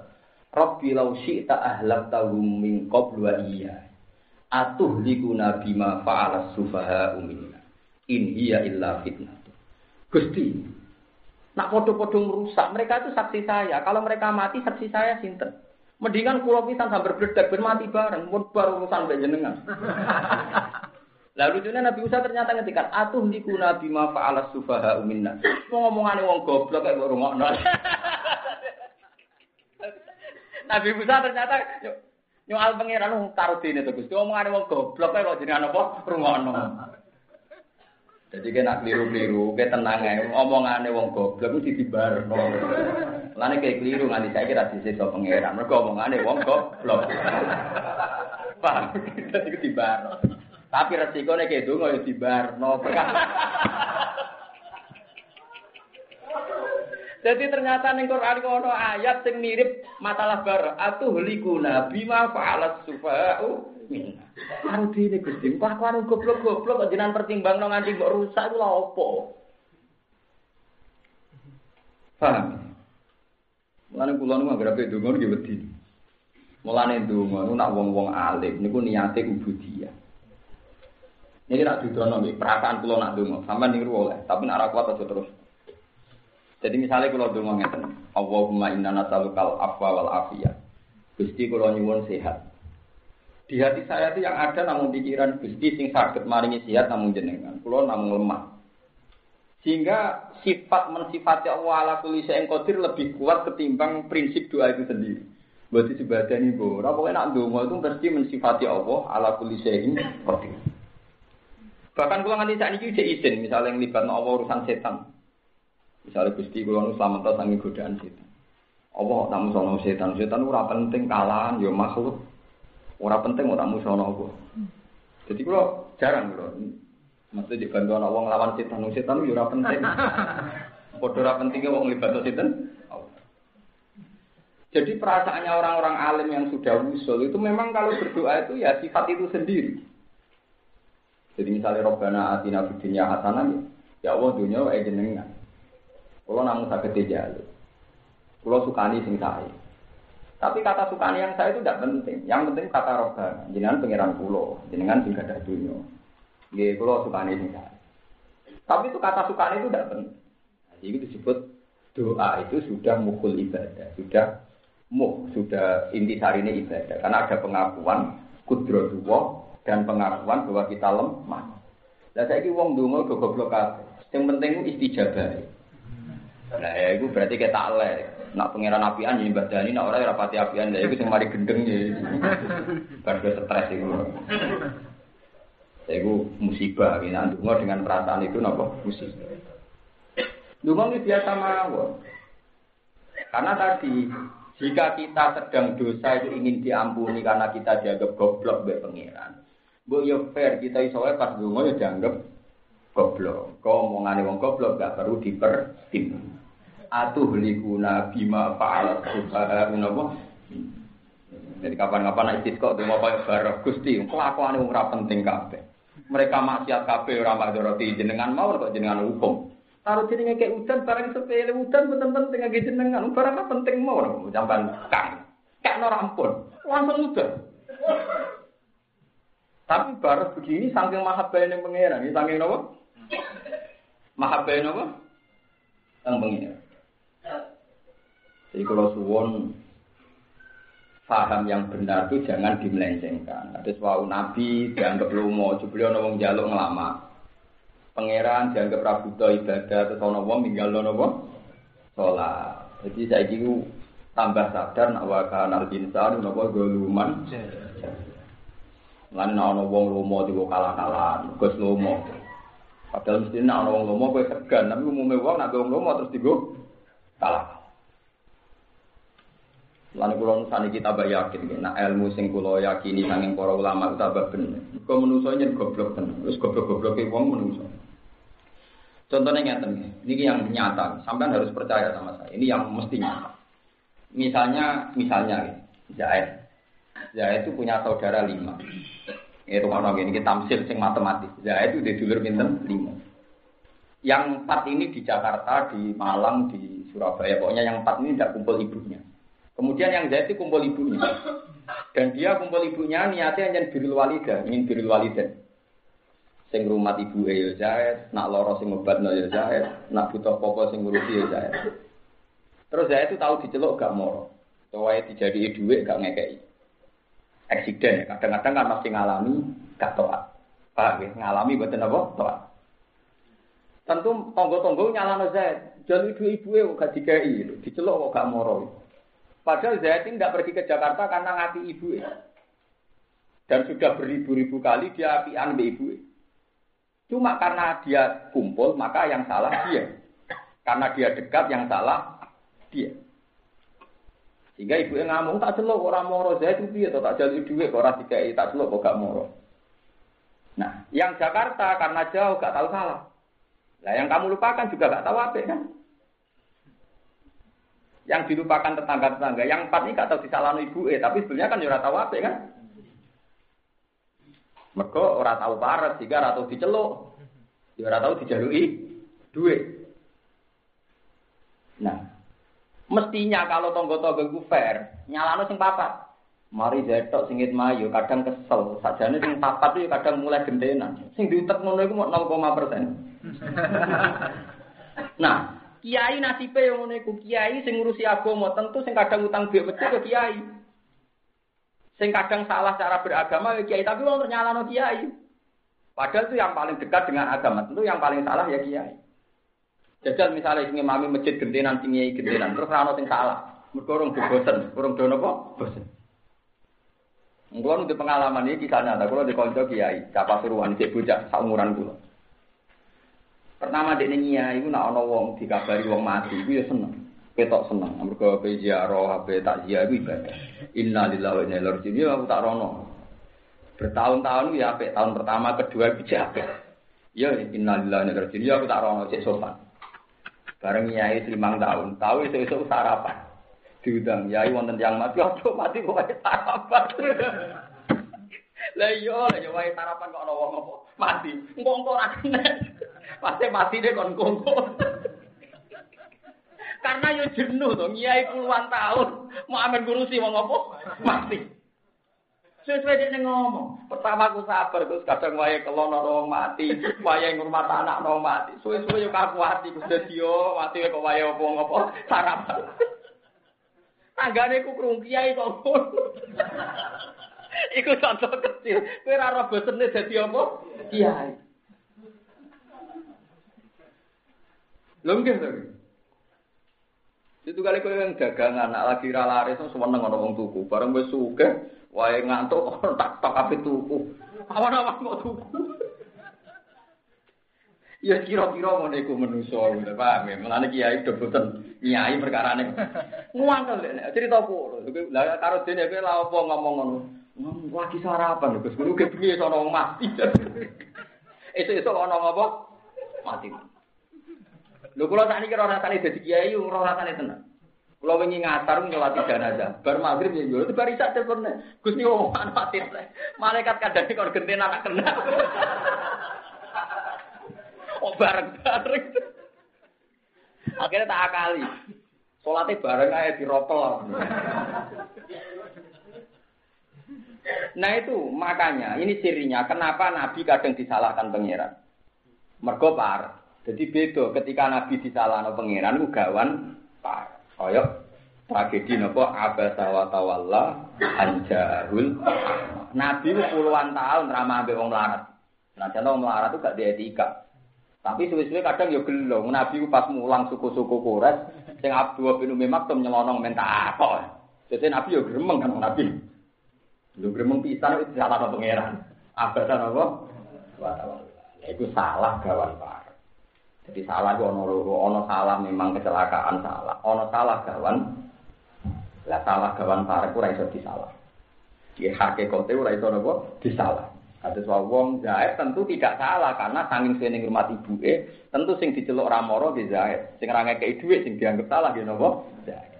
Rabbi law syi'ta ahlaqtahum min qablu wa iya. Atuh liku nabi ma fa'ala sufaha minna. In hiya illa fitnah. Gusti, nak podo-podo merusak, mereka itu saksi saya. Kalau mereka mati, saksi saya sinten. Mendingan kulo pisan sambar bledak ben mati bareng, mun bar urusan mbek jenengan. Lalu lucunya Nabi Musa ternyata ngendikan atuh liku nabi ma fa'ala sufaha minna. Ngomongane wong goblok kok rungokno. Nabi Musa ternyata nyual pangeran taruh dene to Gusti. Ngomongane wong goblok kok jenengan apa rungokno. Jadi kena keliru-keliru, kayak tenang ya, omongannya wong goblok itu dibar. Lainnya kayak keliru nganti saya kira sisi so pangeran, mereka omongannya wong goblok. Paham? Itu dibar. Tapi resikonya kayak itu nggak dibar. No. Jadi ternyata ning Quran ono ayat sing mirip masalah bar atuh likuna bima fa'alat sufa'u minna. Karo dene Gusti, kelakuan goblok-goblok kok jenengan pertimbangno nganti mbok rusak iku lha opo? Paham? Mulane kula nu anggere ape donga nggih wedi. Mulane donga nu nak wong-wong alim niku niate ubudiyah. Ini nak didono nggih, perasaan kula nak donga, sampean niru oleh, tapi nak ora kuat aja terus. Jadi misalnya kalau donga ngeten, Allahumma inna nas'alukal afwa wal afiyah. Gusti kula nyuwun sehat. Di hati saya itu yang ada namun pikiran Gusti sing sakit maringi sehat namun jenengan. Kula namun lemah. Sehingga sifat mensifati Allah ala kulli syai'in qadir lebih kuat ketimbang prinsip doa itu sendiri. Berarti sebadan ibu, ora pokoke nak donga itu mesti mensifati Allah ala kulli syai'in qadir. Bahkan kula nganti sakniki cek izin misalnya yang libat Allah urusan setan. Misalnya Gusti kula nu slamet sangi godaan setan. Allah namun sono setan, setan ora penting kalahan ya makhluk. Ora penting ora musono apa. Jadi kula jarang kula Maksudnya di bantuan wong lawan setan, setan itu ora penting. Padha ora pentingnya wong libat setan. Jadi perasaannya orang-orang alim yang sudah usul itu memang kalau berdoa itu ya sifat itu sendiri. Jadi misalnya Robbana atina fid dunya hasanah ya Allah dunia wae jenengan. Kalau namun sakit jalu. Kalau sukani sing saya. Tapi kata sukani yang saya itu tidak penting. Yang penting kata Robbana. Jenengan pangeran pulau, jenengan sing ada dunia. Nggih, kula sukane sing Tapi itu kata sukane itu tidak penting. Jadi itu disebut doa itu sudah mukul ibadah, sudah muh, sudah inti ini ibadah. Karena ada pengakuan kudrodullah dan pengakuan bahwa kita lemah. Lah saiki wong donga go goblok kabeh. Sing penting istijabah. Lah ya iku berarti kita lek. Nak pangeran apian jadi badani, nak orang rapati apian, lah itu mari gendeng ya. Bar stres itu. Itu musibah, ini dungo dengan perasaan itu nopo musibah. Dungo ini biasa mawon. Karena tadi jika kita sedang dosa itu ingin diampuni karena kita dianggap goblok oleh pangeran. Bu yo fair kita iso pas dungo ya dianggap goblok. Kau omongane wong goblok gak perlu dipertim. Atuh likuna bima fa'alat subhanahu napa jadi kapan-kapan naik diskok tuh mau barok gusti, kelakuan yang penting kabeh mereka maksiat kabeh ora madoroti jenengan mau kok jenengan hukum. Taruh jenenge kayak udan barang sepele udan betul penting lagi jenengan barang apa penting mau jamban kang. Kayak nora ampun langsung udan. Tapi baru begini saking pangeran, ini saking apa? Mahabbah apa? Yang pengeran. Jadi kalau suwon paham yang benar itu jangan dimelencengkan. Ada suatu nabi dianggap lomo, beliau nawang jaluk ngelama. Pangeran dianggap prabuta ibadah, terus ono wong tinggal nopo sholat. Jadi saya gitu tambah sadar nak waka nal insan nopo goluman. Lan ana wong lomo kalah-kalah, Gus lomo. Padahal mesti nak ana wong lomo kowe segan, tapi umume wong nak wong terus digo kalah. Lalu kalau nusani kita tambah yakin, nah ilmu sing kulo yakini sanging para ulama tambah bener. Kau menuso nya goblok tenan, terus goblok-goblok ke wong menuso. Contohnya ngeten, ini yang nyata, sampai harus percaya sama saya. Ini yang mesti nyata. Misalnya, misalnya, Zaid, Zaid itu punya saudara lima. Itu kalau ini kita tamsil sing matematis. Zaid itu di dulur pinten lima. Yang empat ini di Jakarta, di Malang, di Surabaya. Pokoknya yang empat ini tidak kumpul ibunya. Kemudian yang Zaid itu kumpul ibunya. Dan dia kumpul ibunya niatnya hanya birul walidah, ingin birul walidah. Sing rumah ibu ya Zaid, nak loro sing obat ya Zaid, nak butuh pokok sing ngurusi ya Zaid. Terus Zaid itu tahu diceluk gak moro. Soalnya dijadi duit gak ngekei. Eksiden kadang-kadang kan masih ngalami gak toat. Pak, ya? ngalami betul apa? Toat. Tentu tonggo-tonggo nyala Zaid. Jadi ibu-ibu ya gak dikai, diceluk kok gak moro. Padahal Zaid tidak pergi ke Jakarta karena ngati ibu ya. Dan sudah beribu-ribu kali dia apian be ibu. Cuma karena dia kumpul, maka yang salah dia. Karena dia dekat, yang salah dia. Sehingga ibu yang ngomong tak celok orang moro Zaid itu atau tak jadi duit orang dikai tak celok kok gak moro. Nah, yang Jakarta karena jauh gak tahu salah. Nah, yang kamu lupakan juga gak tahu apa kan? Yang dilupakan tetangga-tetangga. Yang empat ini gak tahu ibu eh, tapi sebenarnya kan ya tahu apa kan? Mereka orang tahu parah, sehingga orang tahu diceluk. Ya orang tahu dijalui duit. Nah, Mestinya kalau tonggo-tonggo iku fair, nyalano sing papat. Mari jetok sing mayu kadang kesel. Sajane sing papat itu kadang mulai gentenan. Sing diutek ngono iku mau 0, persen. nah, kiai nasibe yang ngono kiai sing ngurusi agama tentu sing kadang utang duit becik ke kiai. Sing kadang salah cara beragama ya kiai tapi wong nyalano kiai. Padahal itu yang paling dekat dengan agama tentu yang paling salah ya kiai. Jajal misalnya sing mami masjid gentenan sing kiai gentenan terus ana sing salah. Mergo urung bosen, urung dono kok bosen. Kulo nu pengalaman ini kisah nyata. Kulo di konco kiai, siapa suruhan cek bocah saumuran kulo. Pertama dek niya itu nak ono wong dikabari wong mati, itu ya seneng. Ketok seneng. Mergo pe ziarah, pe takziah itu ibadah. Inna lillahi wa inna ilaihi raji'un. Ya aku tak rono. Bertahun-tahun ya apik, tahun pertama, kedua itu apik. Ya inna lillahi wa inna ilaihi raji'un. Ya aku tak rono cek sopan. Bareng nyai limang tahun, tahu itu itu sarapan diundang yai wonten yang mati ojo mati kok wae sarapan lah iya lah yo wae sarapan kok ana wong mati engko engko kena pasti mati deh kon kongko karena yo jenuh to nyai puluhan tahun mau amen ngurusi wong apa mati Sesuai dia ngomong, pertama aku sabar, terus kadang wae kelon orang mati, wae ngurmat anak orang mati, suwe-suwe yo kaku hati, terus jadi yo mati kok wae apa apa sarapan. Tanggane ku krung kiai kok ngono. Iku contoh kecil. Kowe ora ora bosene dadi apa? Kiai. Lho nggih to. Itu kali kowe yang dagangan, anak lagi ra laris seneng ana wong tuku. Bareng wis sugih, wae ngantuk tak tok ape tuku. Awan-awan kok tuku. Ya kira-kira ngono iku manusa ngono paham ya. Mulane kiai boten nyai perkarane. Nguangkel nek cerita kulo. Lah karo dene kowe lha apa ngomong ngono. Lagi sarapan Gus. Kulo ke piye sono mati. Itu-itu ana apa? Mati. Lho kula tak niki ora rasane dadi kiai ora rasane tenan. Kula wingi ngatar nyolati jenazah. Bar magrib ya yo bar isak telepon. Gusti wong mati. Malaikat kadang kok genten anak kena. kok bareng-bareng. Akhirnya tak akali. Sholatnya bareng aja di ropel. Nah itu makanya ini cirinya kenapa Nabi kadang disalahkan pangeran. Mergo par. Jadi beda ketika Nabi disalahkan pangeran gawan par. Koyok tragedi nopo abasa wa anjahul. Nabi puluhan tahun ramah ambek wong melarat. Nah, contoh melarat itu gak dietika. Tapi suwe-suwe kadang ya gelo. Nabi pas mulang suku-suku Quraisy, sing Abdul bin Umi Maktum nyelonong minta apa. Jadi Nabi ya gremeng kan Nabi. Lu gremeng pisan itu salah pangeran. Abadan apa? Ya itu salah gawan par. Jadi salah itu ono loro, ono salah memang kecelakaan salah, ono salah gawan. Lah salah gawan par ku ora iso disalah. Ki hakikate ora iso napa disalah. Ada wong Zaid tentu tidak salah karena sanging sing rumah ibu eh tentu sing diceluk ramoro di Zaid. Sing ra ngekeki dhuwit sing dianggap salah gitu napa?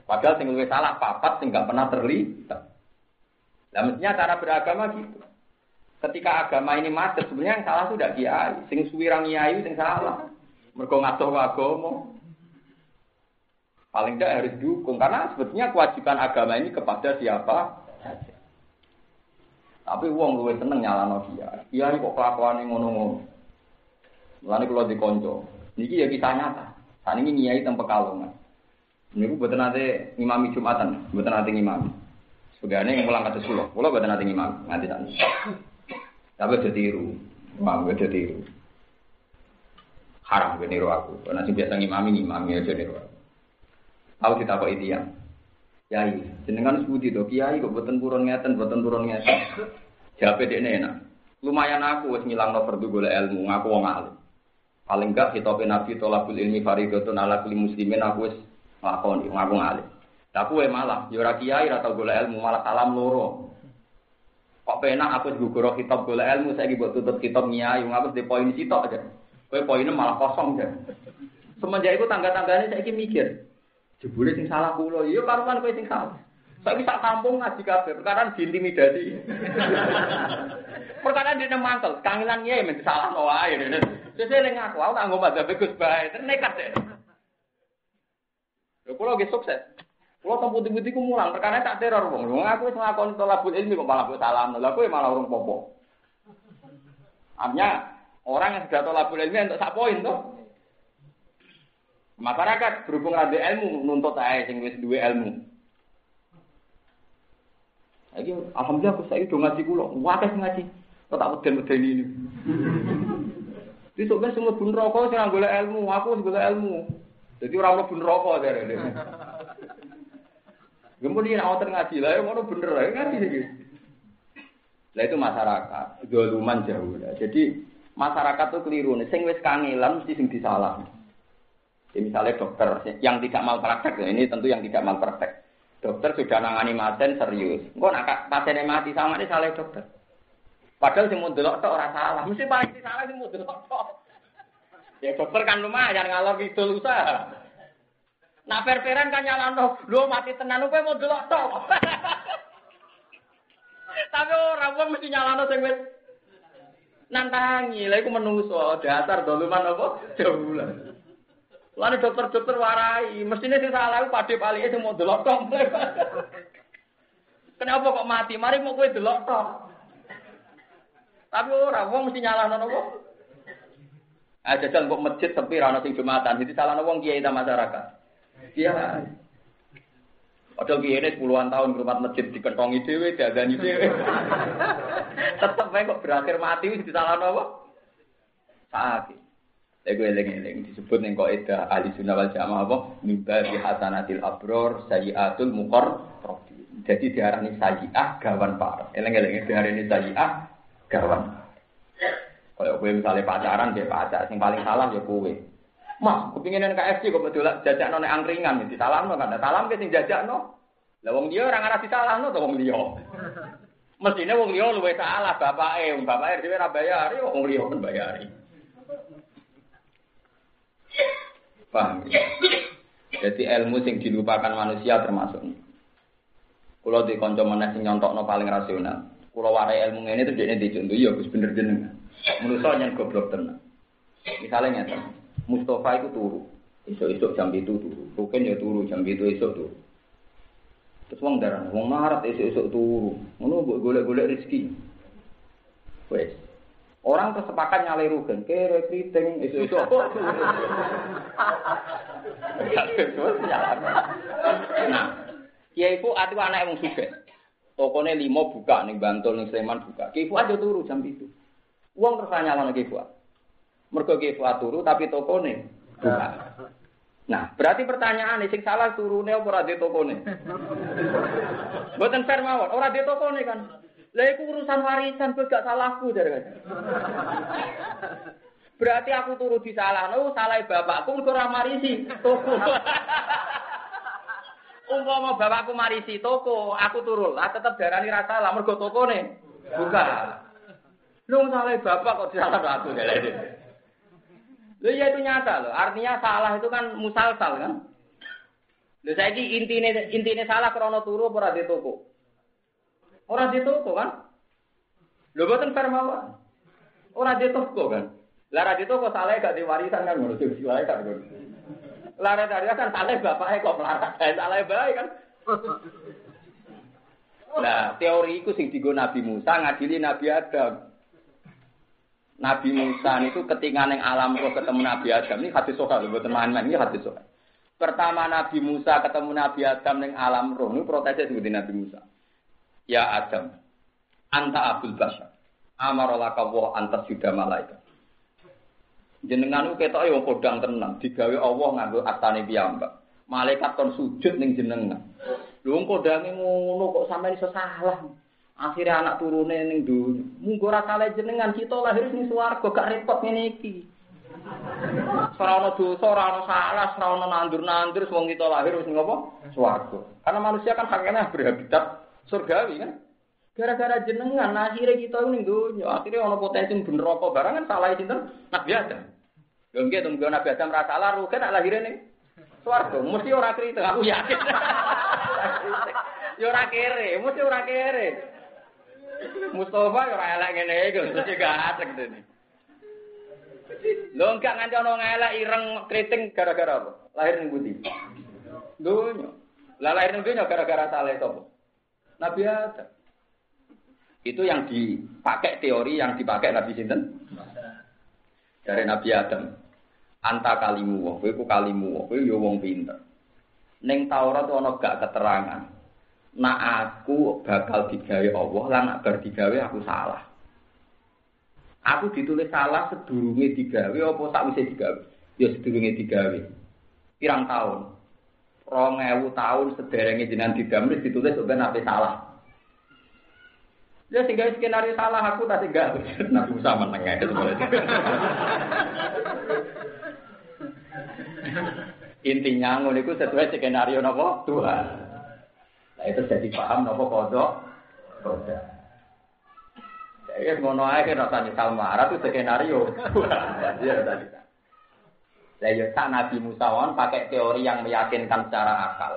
Padahal sing luwih salah papat sing gak pernah terlibat. Nah mestinya cara beragama gitu. Ketika agama ini macet sebenarnya yang salah sudah kiai, sing suwirang kiai sing salah. Mergo ngatur agama. Paling tidak harus dukung karena sebetulnya kewajiban agama ini kepada siapa. Tapi wong luwih seneng nyalano dia. Dia kok kelakuane ngono-ngono. Mulane kula dikonco. Niki ya kisah nyata. Saat ini nyai teng Pekalongan. Niku boten nate ngimami Jumatan, boten nate ngimami. Sebagainya yang pulang kados kula, kula boten nate ngimami nganti sak. Tapi aja tiru. Paham aja tiru. Haram gue niru aku. Karena sing biasa ngimami ngimami aja niru aku. Aku ditakoki tiyang. Kiai, jenengan sebuti to, kiai kok boten purun ngeten, boten purun ngeten. Jawabe dekne enak. Lumayan aku wis ngilangno fardu golek ilmu, ngaku wong alim. Paling enggak hitope Nabi tolabul ilmi faridatun ala kulli muslimin aku wis nglakoni, ngaku alim. Lah kowe malah ya ora kiai ora golek ilmu, malah salam loro. Kok penak aku diguguro kitab golek ilmu saiki mbok tutup kitab nyai, ngaku di poin sitok aja. Kowe poinnya malah kosong aja. Semenjak itu tangga-tangganya saya mikir, Jebule sing salah kula, iya karuan kowe sing salah. Saiki sak kampung ngaji kabeh, perkara diintimidasi. perkara di mangkel, kangelan ya men salah no wae. Sesuk ning aku, aku tak ngomong madzhab Gus bae, nekat deh. Lho kula nggih sukses. Kula teng putih-putih mulang, perkara tak teror wong. Wong aku wis nglakoni tolabul ilmi kok malah salam. Lha kowe malah urung popo. Artinya orang yang sudah tolabul ilmi untuk sak poin tuh. Masyarakat berhubung ada ilmu nuntut aja sing wis duwe ilmu. Lagi alhamdulillah aku saiki do ngaji kula. Wakeh ngaji. Kok tak weden-weden ini. Besok kan semua bun rokok sing golek ilmu, aku golek ilmu. Jadi orang mlebu neraka dari ini. Kemudian awak ngaji lah, yang mana bener ya ngaji sih. Lah itu masyarakat, doluman jauh lah. Jadi masyarakat tuh keliru nih. Sing wis kangelan mesti sing disalah. Ya, misalnya dokter yang tidak malpraktek, ya, ini tentu yang tidak malpraktek. Dokter sudah nangani pasien serius. Kok nak pasiennya mati sama ini salah dokter. Padahal si mau delok tok ora salah. Mesti paling salah si tok. Ya dokter kan lumayan ngalor gitu usaha. Nah perperan kan nyalano, lu mati tenan mau delok tok. Tapi ora wong mesti nyalano sing wis nantangi. Lha iku menungso, dasar doluman apa? Jaulan. Lalu dokter-dokter warai, mestinya sing salah pade palike sing mau delok tok. Kenapa kok mati? Mari mau kowe delok tok. Tapi ora wong mesti nyalano apa? Ah jajal kok masjid sepi ra ono sing Jumatan, jadi salah wong kiai ta masyarakat. Iya. Padahal kiai ini puluhan tahun rumah masjid dikentongi dhewe, diadani dhewe. Tetep wae kok berakhir mati wis disalah apa? Sakit. Lha gue eling-eling disebut ning kok eda ahli sunnah wal jamaah apa? Mimba bi hasanatil abror sayyiatul muqar Jadi diarani sayyiah gawan par. Eling-eling diarani sayyiah gawan. Kalau gue misalnya pacaran dia pacar, yang paling salah ya gue. Mas, kepingin KFC kok betul jajak nona angkringan, di salam no kan? Salam ke sing jajak no. Lah wong dia orang arah di salam no, wong dia. Mestinya wong dia luwe salah bapak eh, bapak eh dia ora bayari, wong dia kan bayari. Paham? Jadi ilmu sing dilupakan manusia termasuk. Kalau di konco mana sing nyontokno paling rasional. Kalau warai ilmu ini tuh jadi dicontoh, ya Gus bener jenengan. Menurut saya goblok tenang. Misalnya nyata, Mustafa itu turu, esok-esok jam itu turu, Rukin ya turu jam itu esok turu. Terus wong darah, wong marat esok-esok turu, ngono golek-golek rezeki. Wes, orang tersepakat nyalai Rukin, kere keriting esok-esok. Nah, Kiai Fu atu anak yang suka. Tokonya limo buka nih Bantul nih Sleman buka. Kiai aja turu jam itu. Uang terus nyalon Ki Fuad. Mergo Ki turu tapi tokone buka. Nah, berarti pertanyaan sing salah turune apa ora di tokone? Mboten fair mawon, ora di tokone kan. Lah iku urusan warisan kok gak salahku dari kan. Berarti aku turu di salah, no, salah bapakku mergo ora marisi toko. Umpama bapakku marisi toko, aku turu lah tetep darani ra salah mergo tokone buka. Lu salah bapak kok salah aku jadi. Lu ya itu nyata loh. Artinya salah itu kan musalsal kan. Lu saya ini intinya intinya salah krono turu ora di toko. Ora di toko kan. Lu boten fair mawon. Ora di toko kan. Lara di toko salah gak diwarisan kan ngono sing salah kan. Lara dari kan salah bapaknya kok melarat. Salah baik kan. Nah, teori itu sing digo Nabi Musa ngadili Nabi Adam. Nabi Musa itu ketika neng alam roh ketemu Nabi Adam ini hadis soal buat teman-teman ini hadis soal. Pertama Nabi Musa ketemu Nabi Adam neng alam roh ini protesnya seperti Nabi Musa. Ya Adam, anta abul bashar. Amarolaka wa anta sudah malaikat. Jenengan itu ketok yang kodang tenang, digawe Allah nganggo astane piyambak. Malaikat kon sujud ning jenengan. Lho kodange ngono kok sampeyan iso salah. Akhirnya anak turune ning dunya. Munggo ora jenengan kita lahir ning swarga gak repot ngene iki. Ora ana dosa, ora salah, ora nandur-nandur wong kita lahir wis ning apa? Swarga. Karena manusia kan hakikatnya berhabitat surgawi kan. Gara-gara jenengan akhirnya kita ning dunya, akhirnya ana potensi ben neraka barang kan salah sinten? Nabi Adam. Lho nggih tunggu Nabi Adam ra salah rugen nak lahir ning. Mesti ora kritik, aku yakin. Ya ora kere, mesti ora kere. Mustafa ya ora elek ngene iki, mesti gak asik dene. Lho enggak nganti ana ngelek ireng kriting gara-gara apa? Lahir ning pundi? Dunia. Lah lahir dunia gara-gara salah itu. Nabi Adam. Itu yang dipakai teori yang dipakai Nabi Sinten. Dari Nabi Adam. Anta kalimu kowe ku kalimu kowe yo wong pinter. Ning Taurat ana gak keterangan. Nak aku bakal digawe Allah, lan nak bar digawe aku salah. Aku ditulis salah sedurunge digawe apa sakwise digawe? Ya sedurunge digawe. Pirang tahun? Rong ewu tahun sederenge jenengan didamel ditulis sampai nabi salah. Ya sehingga skenario salah aku tak enggak. Nabi Musa meneng ae Intinya ngono iku sesuai skenario napa Tuhan. Nah itu jadi paham napa kodok kodok. Ya ngono ae kan rasa nyesal marah itu skenario. Ya tadi. Lah ya Nabi Musa pakai teori yang meyakinkan secara akal.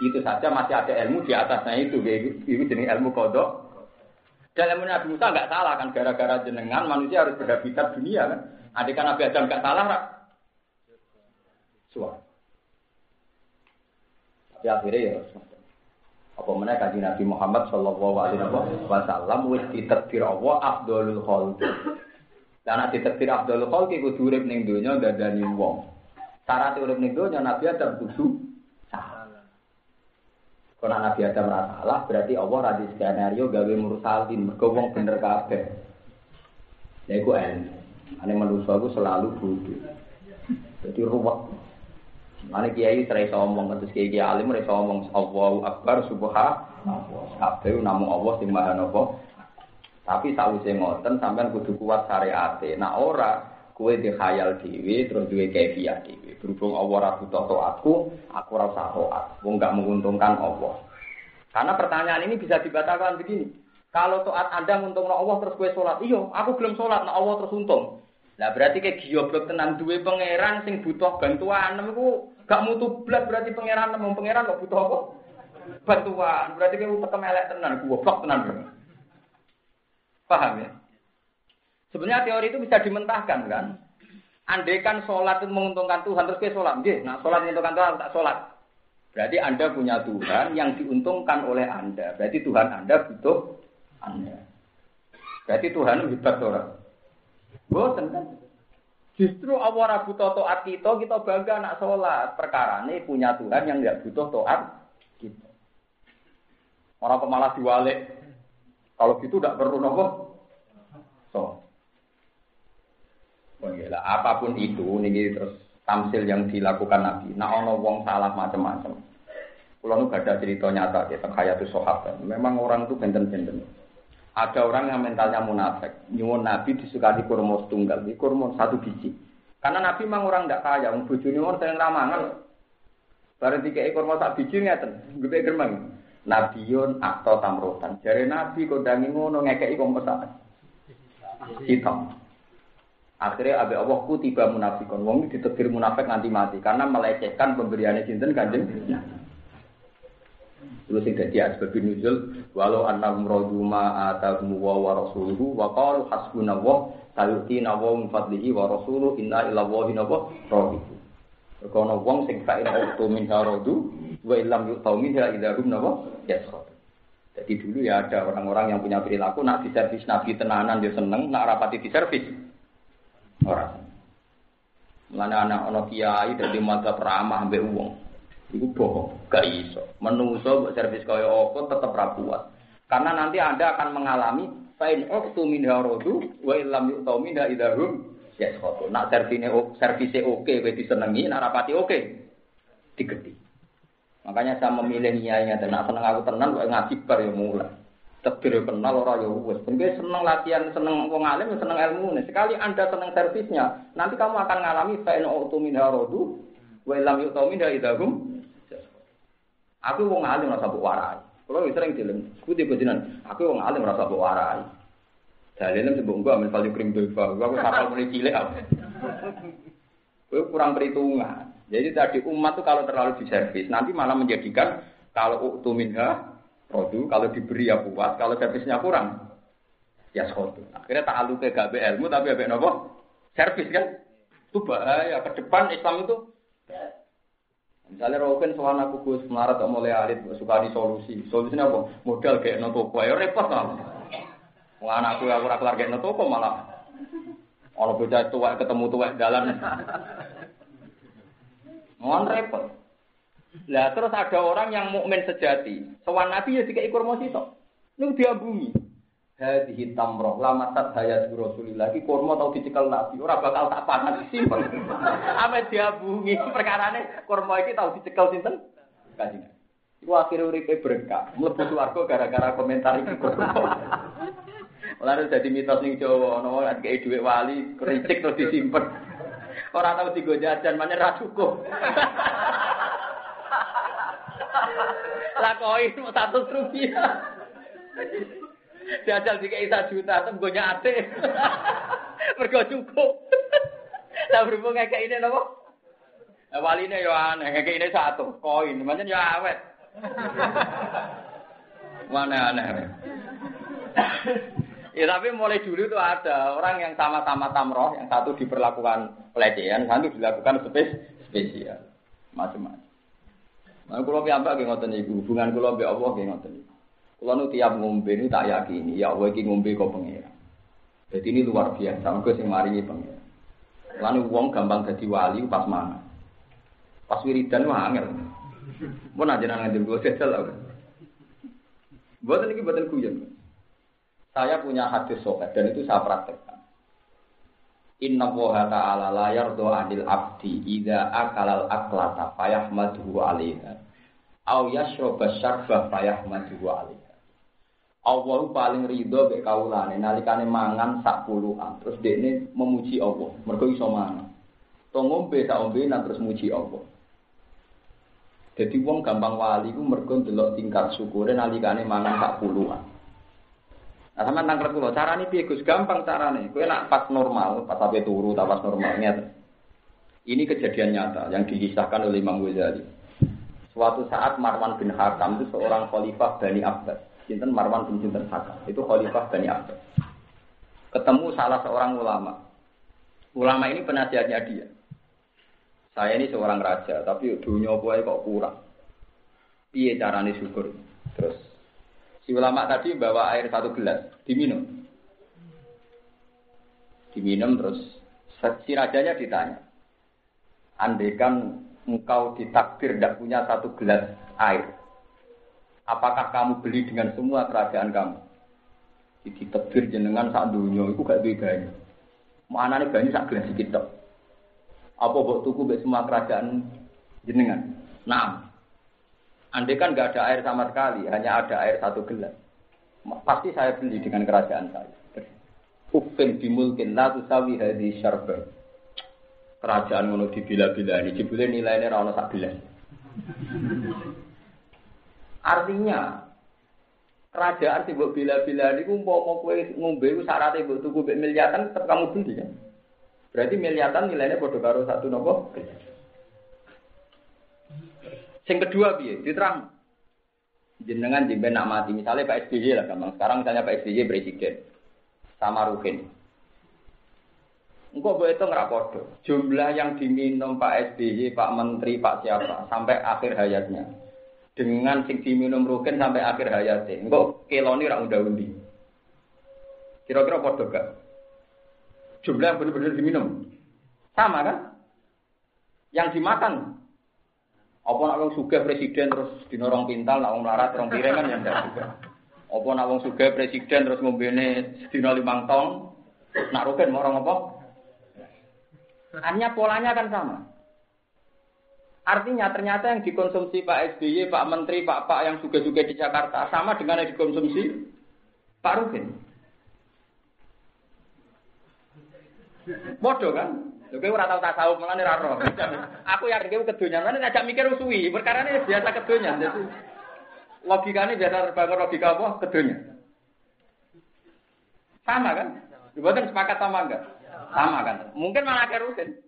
Itu saja masih ada ilmu di atasnya itu, itu jenis ilmu kodok. Dan ilmu Nabi Musa nggak salah kan, gara-gara jenengan manusia harus berhabitat dunia kan. Adik kan Nabi Adam nggak salah, rak. Suara. Tapi akhirnya ya apa mana kaji Nabi Muhammad Shallallahu Alaihi Wasallam wis ditetir Allah Khalq. Dan nanti ditetir Abdul Khalq iku urip ning donya dadani wong. Syarat urip ning donya Nabi Adam kudu. Kalau Nabi Adam salah, berarti Allah radhi skenario gawe mursalin, mergo wong bener kabeh. Ya iku en. Ane manusia selalu bodoh. Jadi ruwet. Mana kiai serai somong, terus kiai kiai alim serai somong, Allahu Akbar, Subhanallah. Kabeh namun Allah sing maha nopo. Tapi sausé ngoten sampean kudu kuat syariate. Nah ora kue dikhayal dhewe terus duwe kefiah dhewe. Berhubung Allah ora butuh taatku, aku ora usah taat. Wong gak menguntungkan Allah. Karena pertanyaan ini bisa dibatalkan begini. Kalau taat Anda menguntungkan Allah terus kue sholat, iya, aku belum sholat, nah Allah terus untung. Nah berarti kayak gioblok tenan duwe pangeran sing butuh bantuan, niku Gak mutu blas berarti pangeran nemu pangeran kok butuh apa? Bantuan. Berarti kamu tekem elek tenan, goblok tenan. Paham ya? Sebenarnya teori itu bisa dimentahkan kan? Andai kan sholat itu menguntungkan Tuhan, terus ke sholat. Nggih, nah sholat menguntungkan Tuhan, tak sholat. Berarti Anda punya Tuhan yang diuntungkan oleh Anda. Berarti Tuhan Anda butuh Anda. Berarti Tuhan hebat orang. Bosan kan? Justru Allah butuh toat kita, kita bangga nak sholat. Perkara ini punya Tuhan yang tidak butuh toat kita. Orang pemalas diwalik. Kalau gitu tidak perlu nopo. So. Oh iya apa pun itu, ini terus tamsil yang dilakukan Nabi. Nah ono wong salah macam-macam. Kalau nu gak ada cerita nyata kita kayak itu sahabat. Memang orang itu benten-benten. Ada orang yang mentalnya munafik, nyuwun Nabi disukati kurma tunggal, di kurma satu biji. Karena Nabi memang orang tidak kaya, wong bojone orang sering ramangan. Bareng dikei kurma sak biji ngeten, gede germang. Nabiun atau tamrotan. Jare Nabi kondangi ngono ngekeki kok mesak. Hitam. Akhirnya abe Allah ku tiba munafikon. Wong ditetir munafik nganti mati karena melecehkan pemberiannya sinten kanjeng. Itu sing dadi asbab nuzul walau annahum radu ma atahum wa wa rasuluhu wa qalu hasbunallah sayutina wa min fadlihi wa rasuluhu inna ila wahi nawa rahibu. Kono wong sing fa'in auto min haradu wa illam yu'tau min idahum nawa yaskhot. Jadi dulu ya ada orang-orang yang punya perilaku nak diservis nabi tenanan dia seneng, nak rapati diservis orang. Mana anak anak kiai dari mata peramah ambek uang. Iku bohong, gak iso. Menungso servis kaya apa tetep ra kuat. Karena nanti Anda akan mengalami fa'in uqtu min harodu wa illam yu'tau minha idahum yaskhatu. Nak servisnya servisnya oke, kowe disenengi, nak rapati oke. Digeti. Makanya saya memilih nyainya dan nak seneng aku tenang kok ngaji bar ya mulai. Tebir kenal ora ya wis. Mungkin seneng latihan, seneng wong alim, seneng ilmu. Sekali Anda seneng servisnya, nanti kamu akan mengalami fa'in uqtu min harodu wa illam yu'tau minha idahum Aku wong alim rasa mbok warai. Kalau sering dilem, tipe jinan, aku wong alim rasa mbok warai. Dalilnya sebelum gua ambil value krim doiva, gua aku kapal mulai cilik aku. Kurang perhitungan. Jadi tadi umat tuh kalau terlalu diservis, nanti malah menjadikan kalau utuh minha, produk, kalau diberi ya puas, kalau servisnya kurang, ya skotu. Akhirnya tak alu ke gabe ilmu, tapi abek nopo, servis kan? Itu bahaya. Ke depan Islam itu Misalnya Roken soal aku gus melarat atau mulai alit suka di solusi. Solusinya apa? Modal kayak no toko. Ya repot lah. Wah anakku aku ora kelar kayak no toko malah. Ono bocah tua ketemu tua jalan. Mohon repot. Lah terus ada orang yang mukmin sejati. Soal Nabi ya dikai kurma sitok. Ini diambungi. Hadhihi tamroh lamatat hayat Rasulillah iki kurma tau dicekel Nabi. Ora bakal tak panas simpel. Ame diambungi perkarane kurma iki tau dicekel sinten? Kanjeng. Iku akhirnya uripe berkah. Mlebu swarga gara-gara komentar iki. Lalu jadi mitos ning Jawa, ono wong kayak dhuwit wali, kericik terus disimpen. Ora tau digo jajan, mana ra cukup. Lah koin satu rupiah. Jajal tiga isa juta, tem gue nyate. Mergo cukup. Lah berhubung kayak ini nopo? Wali ini ya aneh, kayak ini satu koin, macam ya awet. Mana aneh. Ya tapi mulai dulu itu ada orang yang sama-sama tamroh, yang satu diperlakukan pelecehan, satu dilakukan spes spesial, macam-macam. Nah, kalau piyambak nggih ngoten ibu, hubungan kula mbek Allah nggih ngoten. Kula nu tiap ngombe ini tak yakini, ya Allah iki ngombe kok pengira. Jadi ini luar biasa, mergo sing maringi pengira. Lalu wong gampang jadi wali pas mana? Pas wiridan mah angel. Mun aja nang ngendel gue sesel lah. Buatan ini buatan kuyon. Saya punya hadis sobat dan itu saya praktekkan. Inna woha ta'ala la yardo anil abdi idha akalal aklata fayahmaduhu alaiha. Au yashroba syarba fayahmaduhu alaiha. Allah paling ridho be kaulane nalikane mangan sak puluhan terus dekne memuji Allah mergo iso mangan. To ngombe sak ombenan terus muji Allah. Jadi wong gampang wali ku mergo ndelok tingkat syukure nalikane mangan sak puluhan. Nah, sama nangkep kula, carane piye Gus? Gampang carane. Kowe nak pas normal, pas sampai turu ta pas normal Ini kejadian nyata yang dikisahkan oleh Imam Ghazali. Suatu saat Marwan bin Hakam itu seorang khalifah Bani Abbas. Sinten Marwan bin Sinten Hakam. Itu khalifah Bani Abbas. Ketemu salah seorang ulama. Ulama ini penasihatnya dia. Saya ini seorang raja, tapi dunia gue kok kurang. Piye carane syukur? Terus Si ulama tadi bawa air satu gelas, diminum. Diminum terus si rajanya ditanya. Andaikan engkau ditakdir tidak punya satu gelas air, apakah kamu beli dengan semua kerajaan kamu? Jadi tebir jenengan saat dunia itu gak banyak. Mana nih banyak sak gelas sedikit Apa buat tuku be semua kerajaan jenengan? Nah, Andai kan nggak ada air sama sekali, hanya ada air satu gelas. Pasti saya beli dengan kerajaan saya. Ufin dimulkin la tusawi hadhi syarba. Kerajaan ngono dibila-bila ini, jebule nilainya rana sak gelas. Artinya, kerajaan sih buat bila-bila ini mau kue ngombe itu syaratnya buat tuku miliatan tetap kamu beli kan? Berarti miliatan nilainya bodoh karo satu nopo. Sing kedua piye? Diterang. Jenengan jemben nak mati, misalnya Pak SBY lah gampang. Sekarang misalnya Pak SBY presiden sama Ruhin. Engkau boleh itu ngerapodo. Jumlah yang diminum Pak SBY, Pak Menteri, Pak siapa sampai akhir hayatnya. Dengan sing diminum Ruhin sampai akhir hayatnya. Engkau keloni unda undi. Kira-kira podo gak? Jumlah yang benar-benar diminum. Sama kan? Yang dimakan apa nak wong sugih presiden terus dinorong pintal, nak wong melarat rong piring kan ya ndak juga. Apa nak wong sugih presiden terus ngombene sedina limang tong, nak rugen mau apa? Hanya polanya kan sama. Artinya ternyata yang dikonsumsi Pak SBY, Pak Menteri, Pak Pak yang juga-juga di Jakarta sama dengan yang dikonsumsi Pak Rugen. Bodoh kan? Lha kowe ora tau tasawuf mulane ora. Aku yakin kowe kedonyan, mana ngajak mikir suwi, perkara ini biasa kedonyan. Jadi logikanya biasa terbangun logika apa? Kedonyan. Sama kan? Dibuatkan sepakat sama enggak? Sama kan? Mungkin malah kerusin.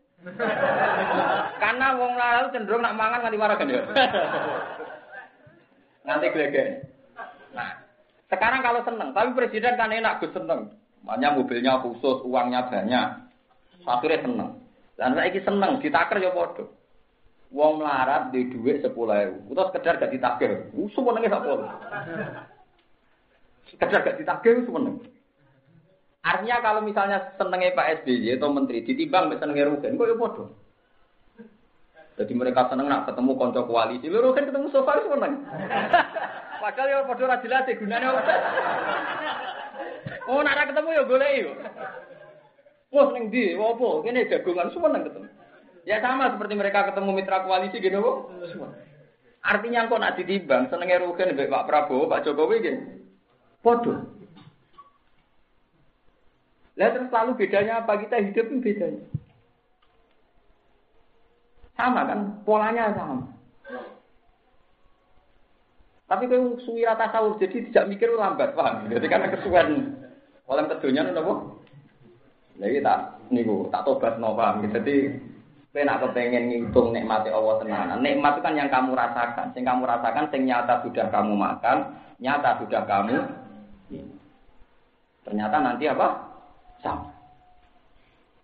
Karena wong lalu cenderung nak mangan nganti marah kan ya. Nanti glegen. Nah, sekarang kalau seneng, tapi presiden kan enak gus seneng. Makanya mobilnya khusus, uangnya banyak. Akhirnya seneng. Dan saya seneng, ditaker ya bodoh. Wong melarat di duit sepuluh ewu, terus sekedar gak ditagih, semua nengis apa? Sekedar gak ditagih, semua nengis. Artinya kalau misalnya senengnya Pak SBY atau Menteri ditimbang senengnya Rugen, kok ya bodoh. Jadi mereka seneng nak ketemu konco koalisi, lu Rugen ketemu Sofa seneng. Padahal ya bodoh ra jelas gunanya apa. Oh, nak ketemu ya golek yo. Wah, ning ndi? Apa? Kene jagongan semua nang ketemu. Ya sama seperti mereka ketemu mitra koalisi gitu kok. Artinya kok nak ditimbang senengnya Rugen Pak Prabowo, Pak Jokowi gitu. Bodoh. Lah terus lalu bedanya apa? Kita hidup bedanya. Sama kan? Polanya sama. Tapi kalau suwi rata sahur, jadi tidak mikir lambat, paham? Jadi karena kesuwen. Oleh kedunya nopo. Jadi tak niku tak tobat no paham. Jadi kowe nak kepengen ngitung nikmati Allah tenanan. Nikmat itu kan yang kamu rasakan. Sing kamu rasakan sing nyata sudah kamu makan, nyata sudah kamu Ternyata nanti apa? Sama.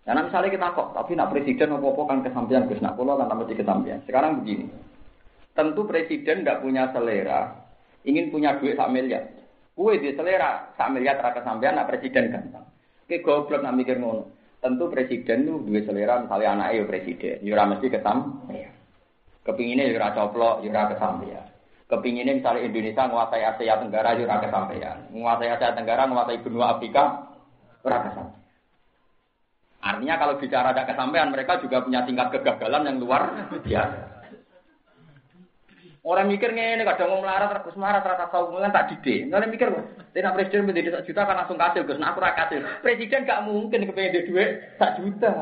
Karena misalnya kita kok, tapi nak presiden apa-apa kan kesampaian, Gus nak pulau kan tambah kesampaian. Sekarang begini, tentu presiden nggak punya selera, ingin punya duit sak miliar. Kue di selera sak miliar terus kesampaian, nak presiden gampang. Oke goblok nak mikir ngono. Tentu presiden tuh duit selera, misalnya anaknya ya presiden, yura mesti kesampaian. Kepinginnya yura coplok, yura kesampaian. Kepinginnya misalnya Indonesia menguasai Asia Tenggara, yura kesampaian. Menguasai Asia Tenggara, menguasai benua Afrika, Ora Artinya kalau bicara ada kesampaian, mereka juga punya tingkat kegagalan yang luar biasa. Orang mikir ini kadang mau melarat, terus melarat, rata tahu kan tak dide. Orang mikir, tidak presiden menjadi satu juta kan langsung kasih, gus, nah aku kasih. Presiden gak mungkin kepengen duit satu juta.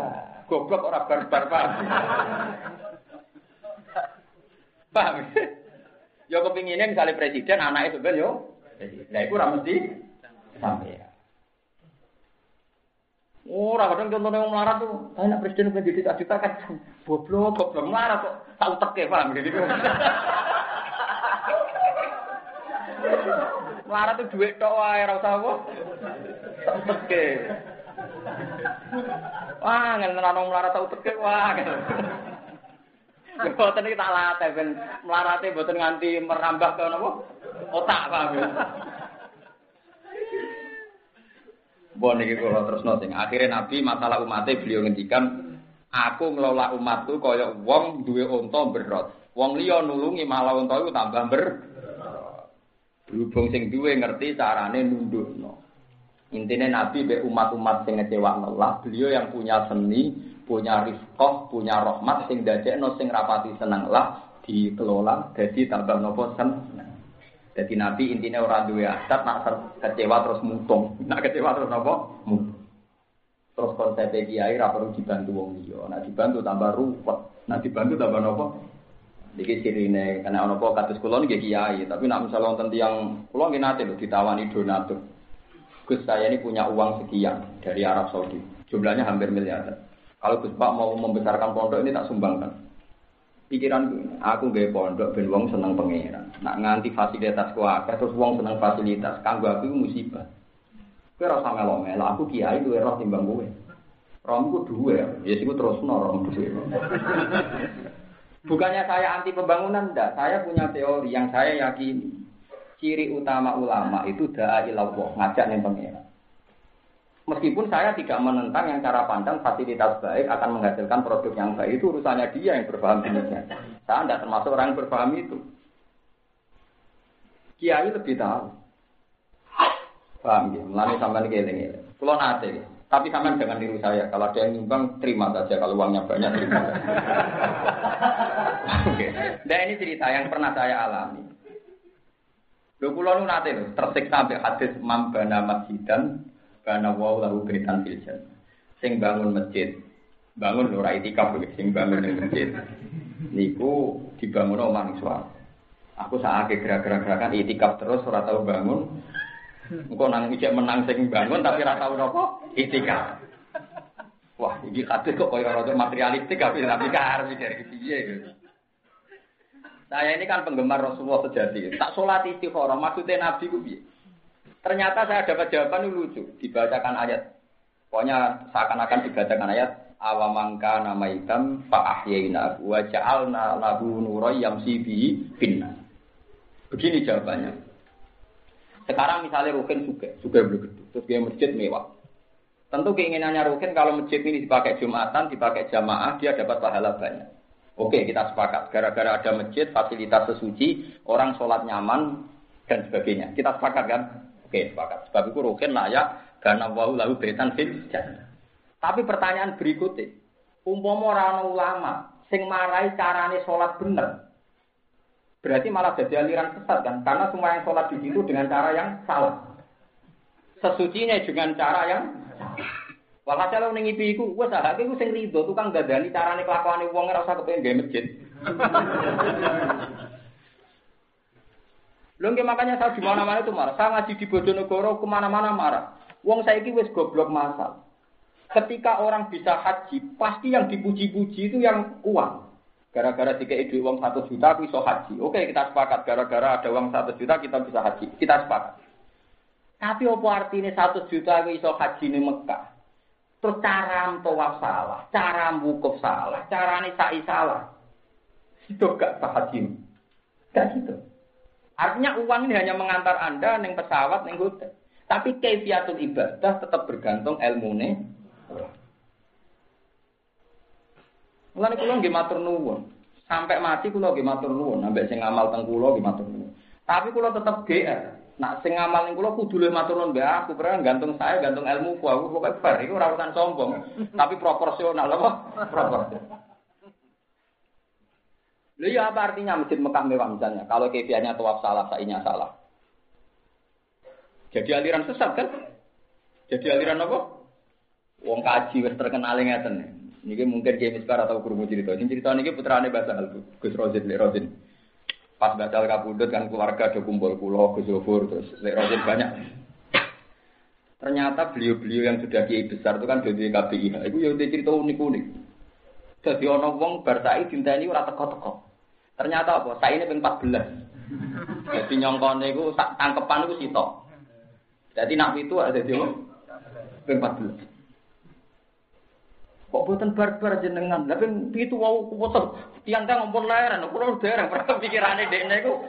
Goblok orang barbar paham. paham? Yo kepinginnya misalnya presiden, anak itu kan yo. Nah itu mesti sampai. Ora kadang contohnya wong melarat tuh, saya nak presiden pengen jadi juta kan goblok goblok melarat kok tak uteke paham gitu. Melarat tuh duit tok wae ora usah apa. Tak uteke. Wah, ngene ana melarat tak uteke wah. Boten iki tak latih ben melarate boten nganti merambah ke napa? Otak paham ya. Bon niki kula terusno sing akhire Nabi masalah umatnya beliau ngendikan aku ngelola umatku kaya wong duwe unta berot. Wong liya nulungi malah unta iku tambah ber. Berhubung sing duwe ngerti carane nundukno. Intinya Nabi be umat-umat sing ngecewakno Allah, beliau yang punya seni, punya rizqah, punya rahmat sing dadekno sing rapati seneng lah dikelola dadi tambah nopo seneng. Jadi Nabi intinya orang dua adat, nak kecewa terus mutung, nak kecewa terus apa? Mutung. Terus konsep kiai perlu dibantu wong liya, nak dibantu tambah ruwet, nak dibantu tambah apa? Iki sirine karena ono apa kados kula nggih kiai, tapi nak misalnya wonten tiyang kula nggih nate lho ditawani donatur. Gus saya ini punya uang sekian dari Arab Saudi, jumlahnya hampir miliaran. Kalau Gus Pak mau membesarkan pondok ini tak sumbangkan pikiran aku gak pondok ben wong seneng pangeran. Nak nganti fasilitas ku akeh terus wong seneng fasilitas kanggo aku musibah. Kowe ora usah melo aku kiai duwe roh timbang kowe. Romku duwe, ya siku terus rom duwe. Bukannya saya anti pembangunan, enggak. Saya punya teori yang saya yakini. Ciri utama ulama itu da'a ilallah, ngajak nih pangeran. Meskipun saya tidak menentang yang cara pandang fasilitas baik akan menghasilkan produk yang baik itu urusannya dia yang berpaham demikian. Saya tidak termasuk orang yang berpaham itu. Kiai lebih tahu. Paham ya? Melani sampai ini Kalau nanti, tapi sampai jangan niru saya. Kalau ada yang nyumbang, terima saja. Kalau uangnya banyak, terima saja. Oke. Nah ini cerita yang pernah saya alami. Nu nate lho, tersiksa sampai hadis mambana masjidan karena wow lalu beritan filjan. Sing bangun masjid, bangun ora itikaf sing bangun di masjid. Niku dibangun omah ning Aku saake gerak-gerak gerakan itikaf terus ora tahu bangun. Engko nang ijek menang sing bangun tapi ora tahu napa itikaf. Wah, ini hadis kok koyo rada materialistik tapi tapi karep dari piye Saya ini kan penggemar Rasulullah sejati. Tak sholat istiqoroh, maksudnya Nabi ku piye? Ternyata saya dapat jawaban lucu. Dibacakan ayat. Pokoknya seakan-akan dibacakan ayat. awamangka nama hitam fa ahyayna wa ja'alna lahu nuran yamsi bi finna. Begini jawabannya. Sekarang misalnya Rukin juga, juga belum gede, terus dia masjid mewah. Tentu keinginannya Rukin kalau masjid ini dipakai Jumatan, dipakai jamaah, dia dapat pahala banyak. Oke, kita sepakat. Gara-gara ada masjid, fasilitas sesuci, orang sholat nyaman, dan sebagainya. Kita sepakat kan? Oke, sepakat. Sebab itu Rukin layak, karena wau lalu betan fit Tapi pertanyaan berikutnya, umpama orang ulama, sing marai carane sholat bener, berarti malah jadi aliran sesat kan? Karena semua yang sholat di situ dengan cara yang salah. Sesucinya dengan cara yang Walhasil lo ning iku, wes ah iku sing rido tukang dadani carane kelakuane wong ora usah kepengin masjid. Lho nggih makanya saya di mana-mana itu marah. Saya ngaji di Bojonegoro ke mana-mana marah. Wong saya ini wes goblok masal. Ketika orang bisa haji, pasti yang dipuji-puji itu yang uang. Gara-gara tiga duit uang satu juta, aku bisa haji. Oke, kita sepakat. Gara-gara ada uang satu juta, kita bisa haji. Kita sepakat. Tapi apa artinya satu juta aku bisa haji di Mekah? Terus cara tawaf salah, cara wukuf salah, cara sa'i salah. Itu gak sah haji. Gak gitu. Artinya uang ini hanya mengantar Anda neng pesawat, neng hotel. Tapi kaifiatul ibadah tetap bergantung ilmu nih. Mulane kula nggih matur nuwun. Sampai mati kula nggih matur nuwun, ambek sing ngamal teng kula nggih matur nuwun. Tapi kula tetap GR. Nak sing ngamal ning kula kudu luwih matur nuwun aku, pernah gantung saya, gantung ilmu ku aku pokoke bar iku ora urusan sombong, tapi proporsional apa? Proporsional. Lha ya apa artinya masjid Mekah mewah misalnya? Kalau kebiasaannya tawaf salah, sainya salah. Jadi aliran sesat kan? Jadi aliran apa? Wong kaji wis terkenal ngeten. Niki mungkin Kiai Miskar atau krungu cerita. Sing cerita niki putrane Basal Gus Rozin Lek Rozin pas batal kabudut kan keluarga ada kumpul pulau Gus Zofur terus Lek Rozin banyak. Ternyata beliau-beliau yang sudah kiai besar itu kan jadi KPIH. Itu ya cerita unik-unik. Jadi ono wong bar sai dinteni ora teko-teko. Ternyata apa? Saya ini ping 14. Jadi nyongkone iku sak tangkepan iku sitok. Jadi nak itu ada di ping 14. Kok boten barbar jenengan? Lah ping pitu wau kuwoso tiang-tiang ngompol leren, kula dereng berarti pikirane dekne iku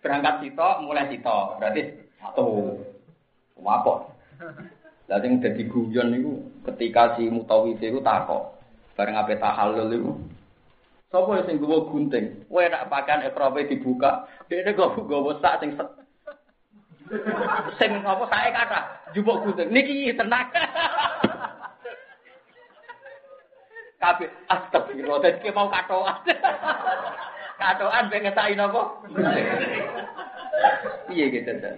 berangkat sitok, mulai sitok. Berarti satu. Apa? Lah sing dadi guyon niku ketika si Mutawif iku takok, bareng ape tahallul iku. Sapa sing gowo gunting? Kowe nak pakaian ekrope dibuka, dekne go gowo sak sing sing apa sae kata jupuk gunting. Niki tenang. Kabeh astagfirullah dadi mau katoan. katoan ben ngetaki napa? Piye gitu ta.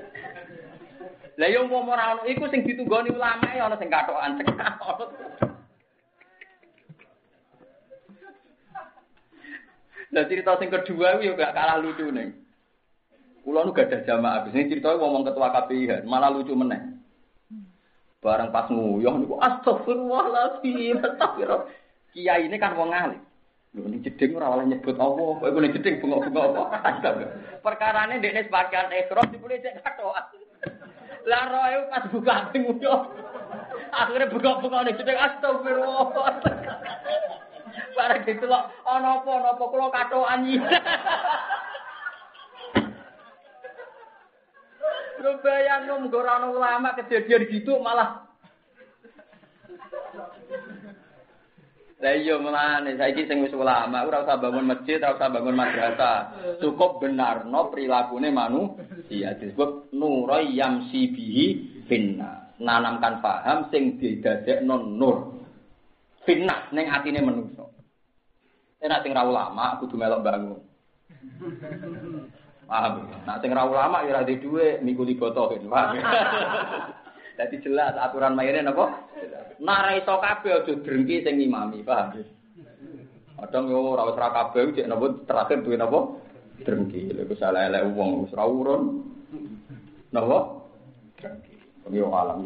Lah yo mau ora ono iku sing ditunggoni ulama ya ana sing katokan Lah cerita sing kedua yo gak kalah lucu nih. Kulo nu gak ada jamaah, abis ini cerita ngomong ketua KPI malah lucu meneh. Barang pas nguyuh niku astagfirullahaladzim, astagfirullah. Kiai ini kan wong alim. Lho ini jeding ora oleh nyebut Allah. Kok ini jeding bunga-bunga apa? Perkarane ndekne sebagian ikhram dipune cek katokan. Lah roe pas buka ping yo. Akhirnya buka-buka nek jeding astagfirullah. Barang gitu loh, ana apa ana apa kula katokan iki. Lu bayang nung ulama kejadian gitu malah Lah iya mulane saiki sing wis ulama ora usah bangun masjid, ora usah bangun madrasah. Cukup benarno prilakune manusia disebut nurai yamsi bihi finna. Nanamkan paham sing didadekno nur. Finna ning atine manusa. Enak sing ra ulama kudu melok bangun. Paham? Nak sing ra ulama ya ora di dhuwit mikuli botohin. Paham? Jadi jelas aturan mainnya napa? Nara iso kabeh aja drengki sing ngimami, paham? Kadang yo ora wis ra kabeh cek napa terakhir duwe napa? Drengki. Lha iku salah elek wong wis ra urun. Napa? Drengki. Yo alam